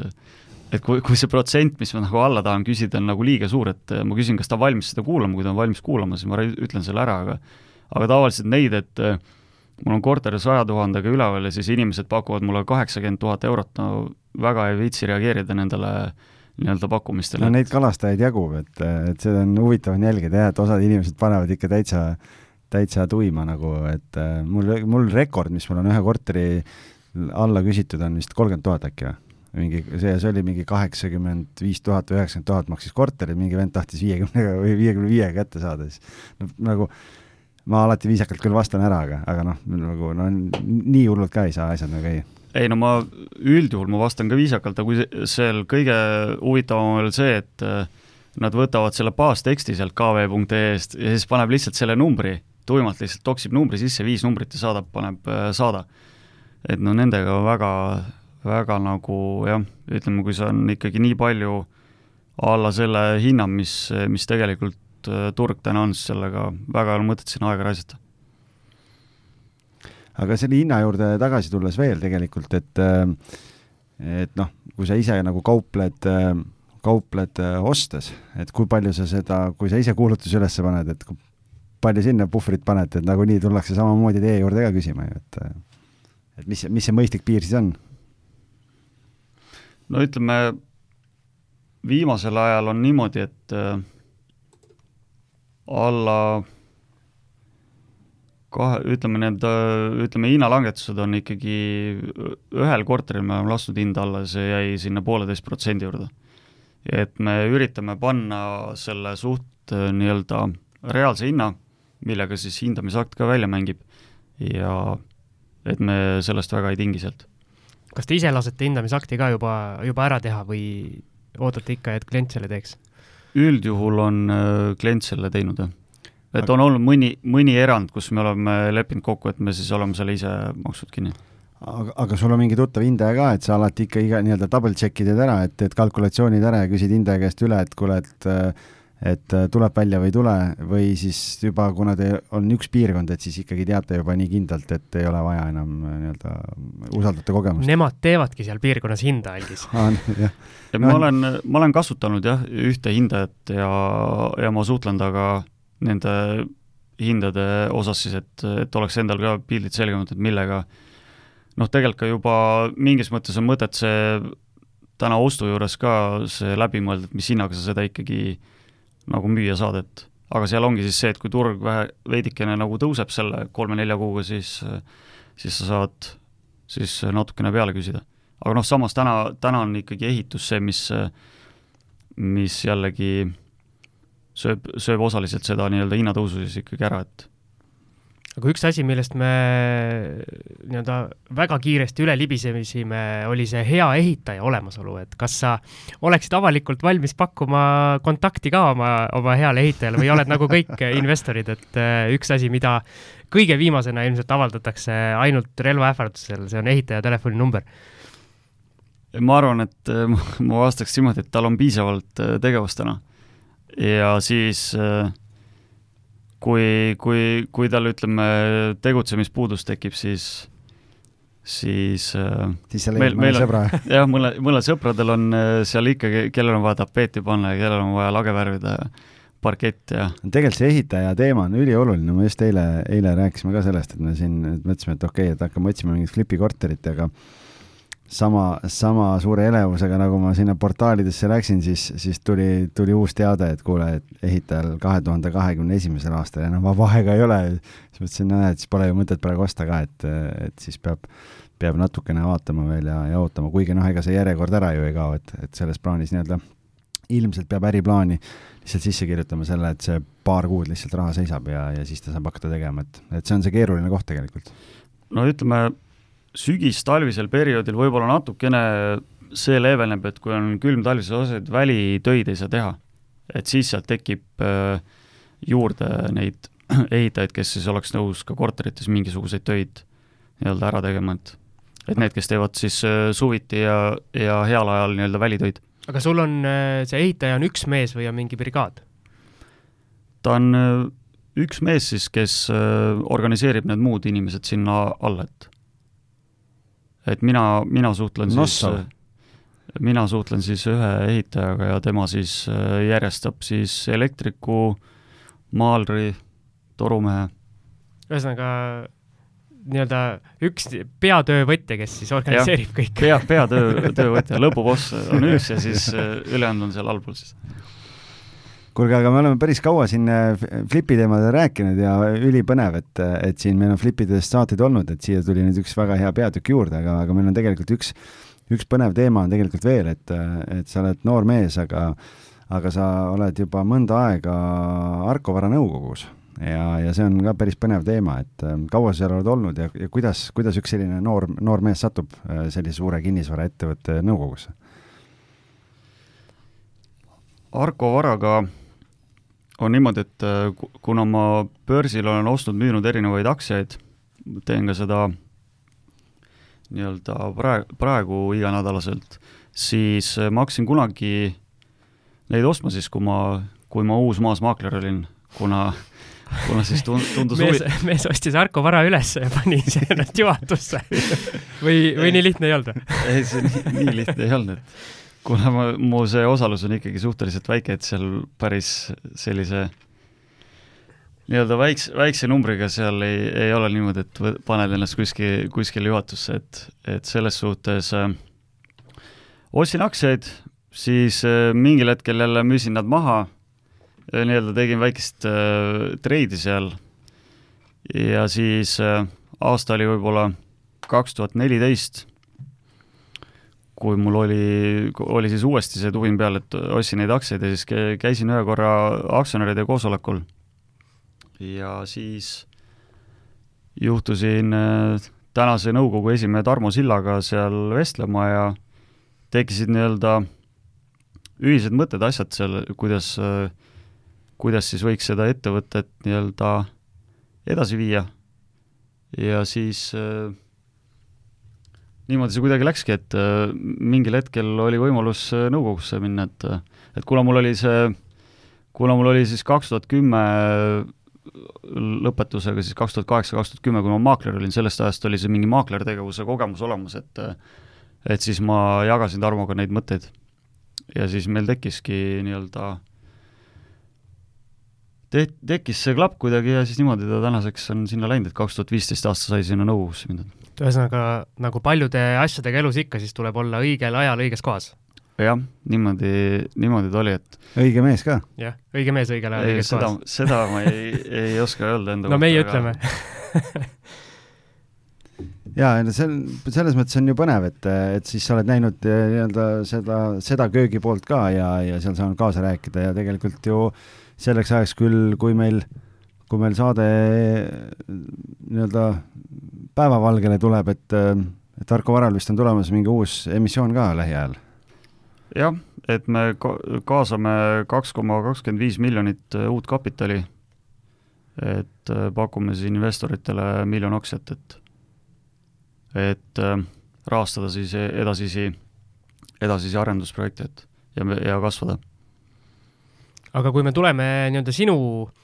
et kui, kui see protsent, mis ma nagu alla tahan küsida, on nagu liiga suur, et ma küsin, kas ta on valmis seda kuulama, kui ta on valmis kuulama, siis ma ütlen selle ära, aga aga tavaliselt neid, et äh, mul on korter saja tuhandega üleval ja siis inimesed pakuvad mulle kaheksakümmend tuhat eurot, no väga ei viitsi reageerida nendele nii-öelda pakkumistele. no neid kalastajaid jagub, et, et seda on huvitav on jälgida jah, et osad inimesed panevad ikka täitsa, täitsa tuima nagu, et äh, mul, mul rekord, mis mul on ühe korteri alla küsitud, on vist kolmkümmend tuhat äkki või? mingi, see, see oli mingi kaheksakümmend viis tuhat või üheksakümmend tuhat maksis korteri, mingi vend tahtis viiekümnega või viiekümne viiega kätte saada, siis no, nagu ma alati viisakalt küll vastan ära, aga, aga noh, nagu no nii hullult ka ei saa asjad nagu käia. Ei no ma üldjuhul ma vastan ka viisakalt, aga kui seal kõige huvitavam on veel see, et äh, nad võtavad selle baasteksti sealt kv.ee-st ja siis paneb lihtsalt selle numbri, tuimalt lihtsalt toksib numbri sisse, viis numbrit ja saadab, paneb äh, saada. et no nendega väga väga nagu jah, ütleme, kui see on ikkagi nii palju alla selle hinna, mis, mis tegelikult äh, turg täna on, siis sellega väga ei ole mõtet siin aega raisata. Aga selle hinna juurde tagasi tulles veel tegelikult, et äh, et noh, kui sa ise nagu kaupled, äh, kaupled ostes, et kui palju sa seda, kui sa ise kuulutuse üles paned, et kui palju sinna puhvrit paned, et nagunii tullakse samamoodi teie juurde ka küsima ju, et et mis, mis see mõistlik piir siis on? no ütleme, viimasel ajal on niimoodi, et äh, alla kahe, ütleme need, ütleme hinnalangetused on ikkagi, ühel korteril me oleme lasknud hinda alla, see jäi sinna pooleteist protsendi juurde. et me üritame panna selle suht äh, nii-öelda reaalse hinna, millega siis hindamisakt ka välja mängib ja et me sellest väga ei tingi sealt kas te ise lasete hindamisakti ka juba, juba ära teha või ootate ikka, et klient selle teeks? üldjuhul on äh, klient selle teinud, jah. Et on olnud mõni, mõni erand, kus me oleme leppinud kokku, et me siis oleme selle ise maksnud kinni aga, aga sul on mingi tuttav hindaja ka, et sa alati ikka iga nii-öelda double check'id ära, et teed kalkulatsioonid ära ja küsid hindaja käest üle, et kuule, et et tuleb välja või ei tule või siis juba, kuna te on üks piirkond, et siis ikkagi teate juba nii kindlalt, et ei ole vaja enam äh, nii-öelda, usaldate kogemust? Nemad teevadki seal piirkonnas hinda, Algis ah,. ja ma olen, ma olen kasutanud jah, ühte hindajat ja, ja ma suhtlen temaga nende hindade osas siis, et, et oleks endal ka pildid selgemad, et millega noh, tegelikult ka juba mingis mõttes on mõtet see täna ostu juures ka see läbi mõelda, et mis hinnaga sa seda ikkagi nagu müüa saad, et aga seal ongi siis see, et kui turg vähe, veidikene nagu tõuseb selle kolme-nelja kuuga, siis, siis sa saad siis natukene peale küsida. aga noh, samas täna, täna on ikkagi ehitus see, mis, mis jällegi sööb, sööb osaliselt seda nii-öelda hinnatõusu siis ikkagi ära, et aga üks asi, millest me nii-öelda väga kiiresti üle libisesime, oli see hea ehitaja olemasolu, et kas sa oleksid avalikult valmis pakkuma kontakti ka oma, oma heale ehitajale või oled nagu kõik investorid, et äh, üks asi, mida kõige viimasena ilmselt avaldatakse ainult relvaähvardusel, see on ehitaja telefoninumber ma arvan, et äh, ma vastaks niimoodi, et tal on piisavalt äh, tegevust täna. Ja siis äh, kui, kui, kui tal, ütleme, tegutsemispuudus tekib, siis siis äh, siis sa leiad mõne sõbra? jah, mõne, mõnel sõpradel on äh, seal ikkagi, kellel on vaja tapeeti panna ja kellel on vaja lage värvida ja parkett ja tegelikult see ehitaja teema on ülioluline, ma just eile, eile rääkisime ka sellest, et me siin mõtlesime, et okei okay,, et hakkame otsima mingit flipikorterit, aga sama, sama suure elevusega, nagu ma sinna portaalidesse läksin, siis, siis tuli, tuli uus teade, et kuule, et ehitajal kahe tuhande kahekümne esimesel aastal enam vaba aega ei ole. siis mõtlesin, no näed, siis pole ju mõtet praegu osta ka, et, et siis peab, peab natukene vaatama veel ja, ja ootama, kuigi noh, ega see järjekord ära ju ei kao, et, et selles plaanis nii-öelda ilmselt peab äriplaani lihtsalt sisse kirjutama selle, et see paar kuud lihtsalt raha seisab ja, ja siis ta saab hakata tegema, et, et see on see keeruline koht tegelikult. no ütleme, sügis-talvisel perioodil võib-olla natukene see leeveneb, et kui on külm talv, siis osasid välitöid ei saa teha. et siis sealt tekib äh, juurde neid ehitajaid, kes siis oleks nõus ka korterites mingisuguseid töid nii-öelda ära tegema, et et need, kes teevad siis äh, suviti ja, ja heal ajal nii-öelda välitöid. aga sul on, äh, see ehitaja on üks mees või on mingi brigaad? ta on üks mees siis, kes organiseerib need muud inimesed sinna alla, et et mina, mina suhtlen Nosso. siis, mina suhtlen siis ühe ehitajaga ja tema siis järjestab siis elektriku, maalri, torumehe. ühesõnaga nii-öelda üks peatöövõtja, kes siis organiseerib ja, kõik. pea, peatöö, töövõtja, lõpuboss on üks ja siis äh, ülejäänud on seal allpool siis. Kuulge, aga me oleme päris kaua siin äh, Flipi teemadel rääkinud ja ülipõnev, et, et siin meil on Flipidest saateid olnud, et siia tuli nüüd üks väga hea peatükk juurde, aga, aga meil on tegelikult üks, üks põnev teema on tegelikult veel, et, et sa oled noor mees, aga aga sa oled juba mõnda aega Arko Vara nõukogus ja, ja see on ka päris põnev teema, et äh, kaua sa seal oled olnud ja, ja kuidas, kuidas üks selline noor, noor mees satub äh, sellise suure kinnisvaraettevõtte nõukogusse? Arko Varaga on niimoodi, et äh, kuna ma börsil olen ostnud-müünud erinevaid aktsiaid, teen ka seda nii-öelda praegu, praegu iganädalaselt, siis ma hakkasin kunagi neid ostma siis, kui ma, kui ma uus maasmaakler olin, kuna kuna siis tundus mees, mees ostis Arko vara üles ja pani ennast juhatusse või, või nii lihtne ei olnud või? ei, see nii, nii lihtne ei olnud, et kuna ma, mu see osalus on ikkagi suhteliselt väike, et seal päris sellise nii-öelda väikse, väikse numbriga seal ei, ei ole niimoodi, et paned ennast kuskil, kuskile juhatusse, et, et selles suhtes äh, ostsin aktsiaid, siis äh, mingil hetkel jälle müüsin nad maha nii-öelda tegin väikest äh, treidi seal. Ja siis äh, aasta oli võib-olla kaks tuhat neliteist, kui mul oli, oli siis uuesti see tuhin peal, et ostsin neid aktsiaid ja siis käisin ühe korra aktsionäride koosolekul. Ja siis juhtusin äh, tänase nõukogu esimehe Tarmo Sillaga seal vestlema ja tekkisid nii-öelda ühised mõtted, asjad seal, kuidas kuidas siis võiks seda ettevõtet nii-öelda edasi viia. Ja siis äh, niimoodi see kuidagi läkski, et äh, mingil hetkel oli võimalus äh, nõukogusse minna, et äh, et kuna mul oli see, kuna mul oli siis kaks tuhat kümme lõpetusega siis kaks tuhat kaheksa, kaks tuhat kümme, kui ma maakler olin, sellest ajast oli see mingi maaklertegevuse kogemus olemas, et et siis ma jagasin Tarmoga neid mõtteid. ja siis meil tekkiski nii-öelda te-, tekkis see klapp kuidagi ja siis niimoodi ta tänaseks on sinna läinud, et kaks tuhat viisteist aasta sai sinna nõukogusse mindud. Ühesõnaga, nagu paljude asjadega elus ikka, siis tuleb olla õigel ajal õiges kohas. jah, niimoodi, niimoodi ta oli, et õige mees ka? jah, õige mees õigel ajal õiges seda, kohas. seda ma ei, ei oska öelda enda no kohta, meie aga... ütleme jaa, see on, selles mõttes on ju põnev, et, et siis sa oled näinud eh, nii-öelda seda, seda köögipoolt ka ja, ja seal saanud kaasa rääkida ja tegelikult ju selleks ajaks küll, kui meil, kui meil saade nii-öelda päevavalgele tuleb, et, et Arko Varal vist on tulemas mingi uus emissioon ka lähiajal. jah, et me ka kaasame kaks koma kakskümmend viis miljonit äh, uut kapitali, et äh, pakume siis investoritele miljon aktsiat, et et äh, rahastada siis edasisi, edasisi arendusprojekte, et ja, ja kasvada aga kui me tuleme nii-öelda sinu,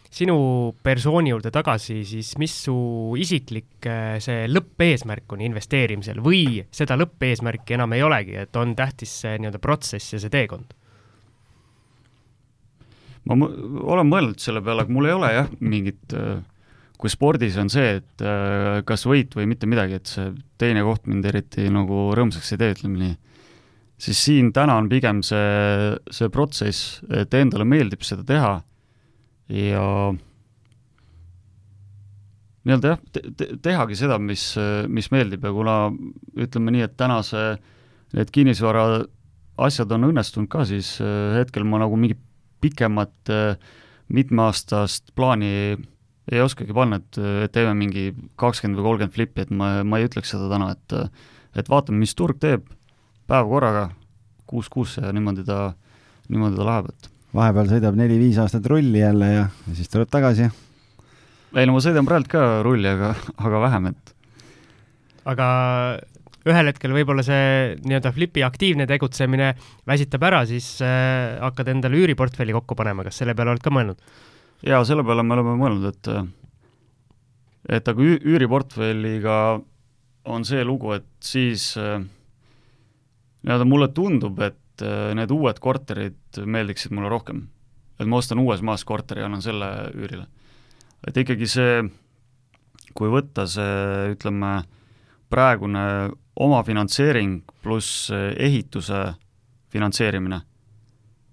sinu persooni juurde tagasi, siis mis su isiklik äh, see lõppeesmärk on investeerimisel või seda lõppeesmärki enam ei olegi, et on tähtis see nii-öelda protsess ja see teekond? ma olen mõelnud selle peale, aga mul ei ole jah, mingit äh, kui spordis on see, et äh, kas võit või mitte midagi, et see teine koht mind eriti nagu rõõmsaks ei tee, ütleme nii siis siin täna on pigem see, see protsess, et endale meeldib seda teha ja nii-öelda jah te, te, tehagi seda, mis, mis meeldib ja kuna ütleme nii, et täna see, need kinnisvara asjad on õnnestunud ka, siis äh, hetkel ma nagu mingit pikemat äh, mitmeaastast plaani ei oskagi panna, et, et teeme mingi kakskümmend või kolmkümmend flippi, et ma, ma ei ütleks seda täna, et et vaatame, mis turg teeb päev korraga, kuus kuusse ja niimoodi ta, niimoodi ta läheb, et vahepeal sõidab neli-viis aastat rulli jälle ja, ja siis tuleb tagasi. ei no ma sõidan praegu ka rulli, aga, aga vähem, et. aga ühel hetkel võib-olla see nii-öelda flipi aktiivne tegutsemine väsitab ära, siis äh, hakkad endale üüriportfelli kokku panema, kas selle peale oled ka mõelnud? jaa, selle peale me oleme mõelnud, et et aga üüriportfelliga on see lugu, et siis äh, nii-öelda mulle tundub, et äh, need uued korterid meeldiksid mulle rohkem. et ma ostan uues maas korteri ja annan selle üürile. et ikkagi see, kui võtta see, ütleme, praegune omafinantseering pluss ehituse finantseerimine,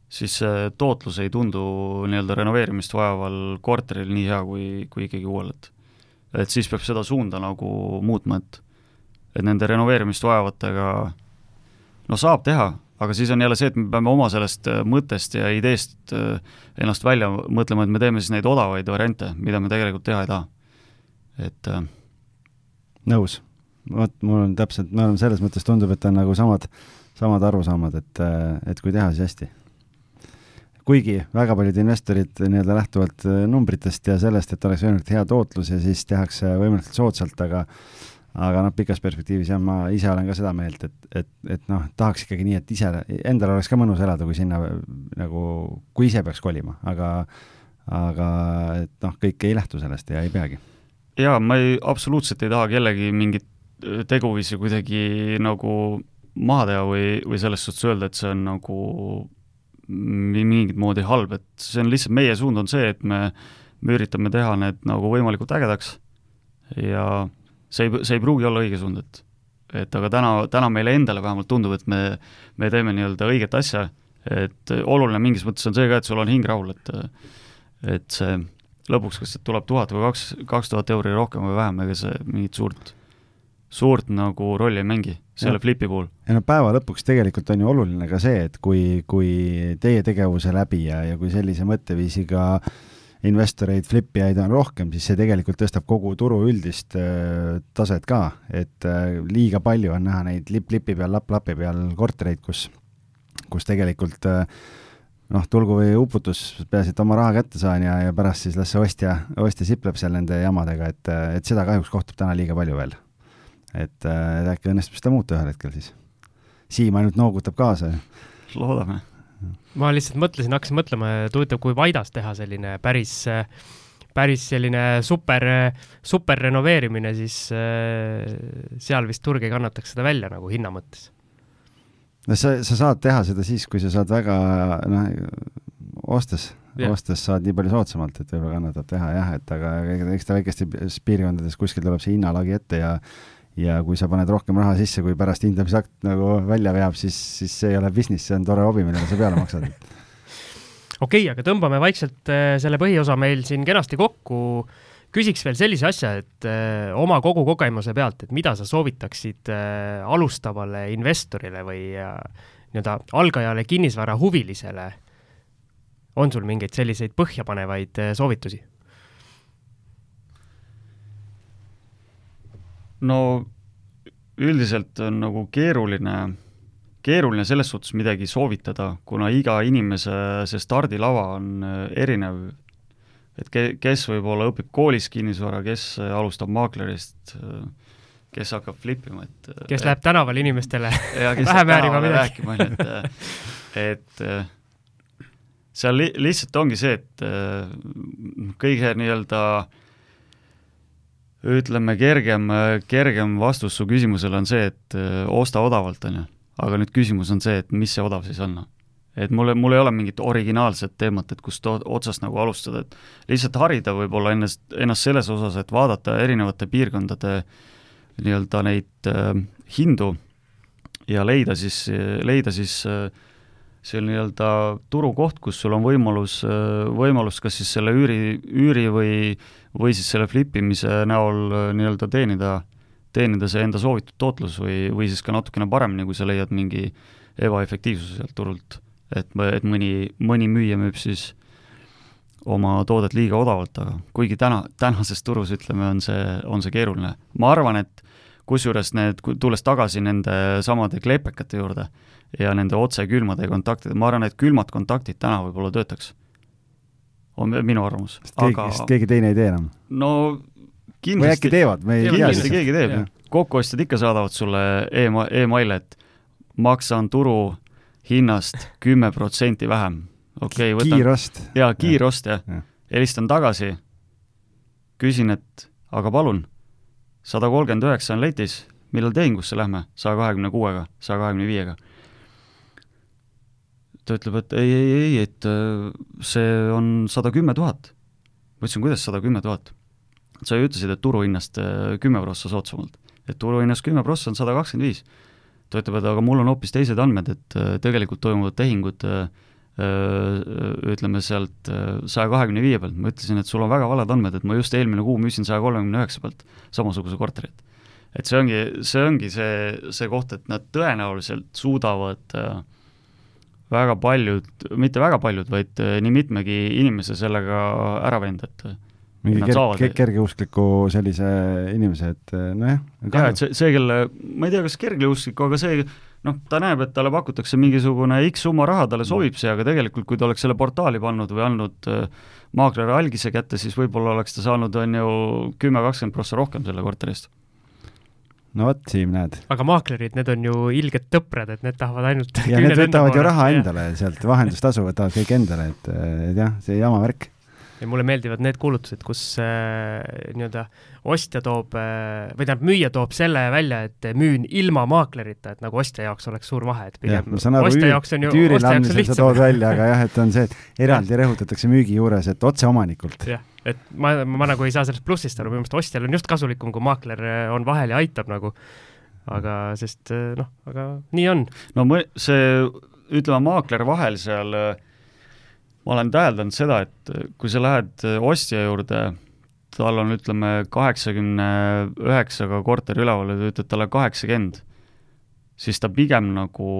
siis see tootlus ei tundu nii-öelda renoveerimist vajaval korteril nii hea kui, kui ikkagi uuel, et et siis peab seda suunda nagu muutma, et et nende renoveerimist vajavatega no saab teha, aga siis on jälle see, et me peame oma sellest äh, mõttest ja ideest äh, ennast välja mõtlema, et me teeme siis neid odavaid variante, mida me tegelikult teha ei taha. et äh, nõus. vot mul on täpselt, me oleme selles mõttes, tundub, et on nagu samad, samad arusaamad, et, et kui teha, siis hästi kuigi väga paljud investorid nii-öelda lähtuvalt numbritest ja sellest, et oleks võimalikult hea tootlus ja siis tehakse võimalikult soodsalt, aga aga noh, pikas perspektiivis jah, ma ise olen ka seda meelt, et, et, et noh, tahaks ikkagi nii, et ise, endal oleks ka mõnus elada, kui sinna nagu, kui ise peaks kolima, aga aga et noh, kõik ei lähtu sellest ja ei peagi. jaa, ma ei, absoluutselt ei taha kellegi mingit teguviisi kuidagi nagu maha teha või, või selles suhtes öelda, et see on nagu mingit moodi halb, et see on lihtsalt, meie suund on see, et me, me üritame teha need nagu võimalikult ägedaks ja see ei, see ei pruugi olla õige suund, et et aga täna, täna meile endale vähemalt tundub, et me, me teeme nii-öelda õiget asja, et oluline mingis mõttes on see ka, et sul on hing rahul, et et see lõpuks, kas tuleb tuhat või kaks, kaks tuhat euri rohkem või vähem, ega see mingit suurt, suurt nagu rolli ei mängi selle flipi puhul. ja no päeva lõpuks tegelikult on ju oluline ka see, et kui, kui teie tegevuse läbi ja, ja kui sellise mõtteviisiga äh, investoreid, flipijaid on rohkem, siis see tegelikult tõstab kogu turu üldist äh, taset ka, et äh, liiga palju on näha neid lipp-lipi peal, lapp-lapi peal kortereid, kus, kus tegelikult äh, noh, tulgu või uputus, peaasi, et oma raha kätte saan ja, ja pärast siis las see ostja, ostja sipleb seal nende jamadega, et, et seda kahjuks kohtub täna liiga palju veel. et äkki õnnestub seda muuta ühel hetkel siis. Siim ainult noogutab kaasa. loodame ma lihtsalt mõtlesin, hakkasin mõtlema, et huvitav, kui Vaidas teha selline päris, päris selline super, super renoveerimine, siis äh, seal vist turg ei kannataks seda välja nagu hinna mõttes. no sa, sa saad teha seda siis, kui sa saad väga, noh, ostes yeah., ostes saad nii palju soodsamalt, et võib-olla kannatab teha jah, et aga eks ta väikestes piirkondades kuskil tuleb see hinnalagi ette ja ja kui sa paned rohkem raha sisse, kui pärast hindamisakt nagu välja veab, siis, siis see ei ole business, see on tore hobi, millele sa peale maksad. okei okay,, aga tõmbame vaikselt äh, selle põhiosa meil siin kenasti kokku. küsiks veel sellise asja, et äh, oma kogu kogemuse pealt, et mida sa soovitaksid äh, alustavale investorile või nii-öelda algajale kinnisvarahuvilisele? on sul mingeid selliseid põhjapanevaid soovitusi? No üldiselt on nagu keeruline, keeruline selles suhtes midagi soovitada, kuna iga inimese see stardilava on äh, erinev, et ke-, kes võib-olla õpib koolis kinnisvara, kes alustab maaklerist, äh, kes hakkab flip ima, et äh, kes et, läheb tänaval inimestele vähe määrima midagi. rääkima, et, et seal li-, lihtsalt ongi see, et kõige nii-öelda äh, ütleme, kergem, kergem vastus su küsimusele on see, et äh, osta odavalt, on ju. aga nüüd küsimus on see, et mis see odav siis on. et mul, mul ei ole mingit originaalset teemat, et kust otsast nagu alustada, et lihtsalt harida võib-olla ennast, ennast selles osas, et vaadata erinevate piirkondade nii-öelda neid äh, hindu ja leida siis, leida siis äh, see nii-öelda turukoht, kus sul on võimalus, võimalus kas siis selle üüri, üüri või või siis selle flip imise näol äh, nii-öelda teenida, teenida see enda soovitud tootlus või, või siis ka natukene paremini, kui sa leiad mingi ebaefektiivsuse sealt turult. et, et mõni, mõni müüja müüb siis oma toodet liiga odavalt, aga kuigi täna, tänases turus ütleme, on see, on see keeruline. ma arvan, et kusjuures need, tulles tagasi nende samade klepekate juurde ja nende otsekülmade kontaktide, ma arvan, et külmad kontaktid täna võib-olla töötaks. on minu arvamus. Aga..., sest keegi teine ei tee enam? no kindlasti või äkki teevad, me ei tea. kindlasti keegi teeb, kokkuostjad ikka saadavad sulle ema-, email'e, et maksan turu hinnast kümme protsenti vähem. okei okay,, võtan kiirost. jaa, kiirost jah ja. ja.. helistan tagasi, küsin, et aga palun, sada kolmkümmend üheksa on letis, millal tehingusse lähme, saja kahekümne kuuega, saja kahekümne viiega ta ütleb, et ei, ei, ei, et äh, see on sada kümme tuhat. ma ütlesin, kuidas sada kümme tuhat? sa ju ütlesid, et turuhinnast äh, kümme prossa soodsamalt. et turuhinnast kümme prossa on sada kakskümmend viis. ta ütleb, et aga mul on hoopis teised andmed, et äh, tegelikult toimuvad tehingud ütleme sealt saja kahekümne viie pealt, ma ütlesin, et sul on väga valed andmed, et ma just eelmine kuu müüsin saja kolmekümne üheksa pealt samasuguse korterit. et see ongi, see ongi see, see koht, et nad tõenäoliselt suudavad äh, väga paljud, mitte väga paljud, vaid äh, nii mitmegi inimese sellega ära venda, et mingi ker-, kergeuskliku sellise inimese, et äh, nojah. jaa, et see, see, kelle, ma ei tea, kas kergeuskliku, aga see noh, ta näeb, et talle pakutakse mingisugune X summa raha, talle sobib see, aga tegelikult kui ta oleks selle portaali pannud või andnud äh, maakleri algise kätte, siis võib-olla oleks ta saanud, on ju, kümme, kakskümmend prossa rohkem selle korteri eest no vot, Siim, näed. aga maaklerid, need on ju ilged tõprad, et need tahavad ainult ja need võtavad ju raha endale sealt, vahendustasu võtavad kõik endale, et, et jah, see jama värk ja mulle meeldivad need kuulutused, kus äh, nii-öelda ostja toob äh, või tähendab, müüja toob selle välja, et müün ilma maaklerita, et nagu ostja jaoks oleks suur vahe, et pigem ja, aru, ostja jaoks on ju, ostja jaoks on lihtsam. sa tood välja, aga jah, et on see, et eraldi rõhutatakse müügi juures, et otse omanikult. jah, et ma, ma nagu ei saa sellest plussist aru, minu meelest ostjal on just kasulikum, kui maakler äh, on vahel ja aitab nagu, aga sest äh, noh, aga nii on. no see, ütleme, maakler vahel seal äh, ma olen täheldanud seda, et kui sa lähed ostja juurde, tal on, ütleme, kaheksakümne üheksaga korter üleval ja sa ütled talle kaheksakümmend, siis ta pigem nagu,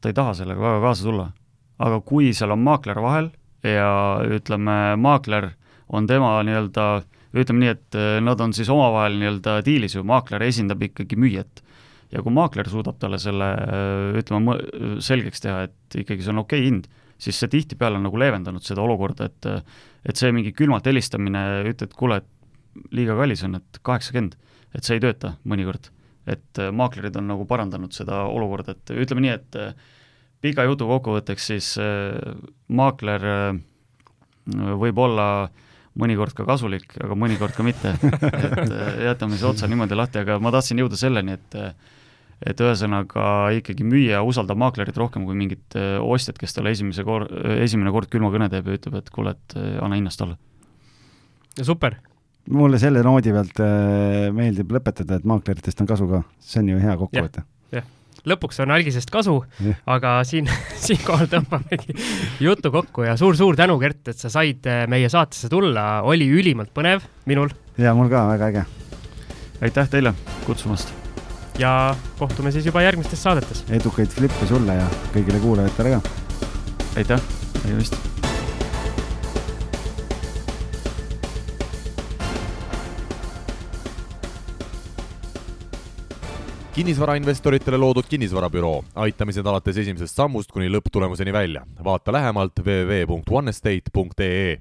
ta ei taha sellega väga kaasa tulla. aga kui seal on maakler vahel ja ütleme, maakler on tema nii-öelda, ütleme nii, et nad on siis omavahel nii-öelda diilis ju, maakler esindab ikkagi müüjat. ja kui maakler suudab talle selle, ütleme, selgeks teha, et ikkagi see on okei okay hind siis see tihtipeale on nagu leevendanud seda olukorda, et et see mingi külmalt helistamine, ütled, kuule, et liiga kallis on, et kaheksakümmend, et see ei tööta mõnikord. et äh, maaklerid on nagu parandanud seda olukorda, et ütleme nii, et äh, pika jutu kokkuvõtteks siis äh, maakler võib olla mõnikord ka kasulik, aga mõnikord ka mitte, et jätame see otsa niimoodi lahti, aga ma tahtsin jõuda selleni, et et ühesõnaga ikkagi müüja usaldab maaklerit rohkem kui mingit äh, ostjat, kes talle esimese kor-, esimene kord külma kõne teeb ja ütleb, et kuule, et äh, anna hinnast alla. super! mulle selle noodi pealt äh, meeldib lõpetada, et maakleritest on kasu ka, see on ju hea kokkuvõte. jah, lõpuks on algisest kasu, aga siin, siinkohal tõmbamegi jutu kokku ja suur-suur tänu, Gert, et sa said meie saatesse tulla, oli ülimalt põnev, minul. ja mul ka, väga äge. aitäh teile kutsumast ja kohtume siis juba järgmistes saadetes. edukaid flippe sulle ja kõigile kuulajatele ka. aitäh, nägemist. kinnisvarainvestoritele loodud kinnisvarabüroo, aitamised alates esimesest sammust kuni lõpptulemuseni välja. vaata lähemalt www.onestate.ee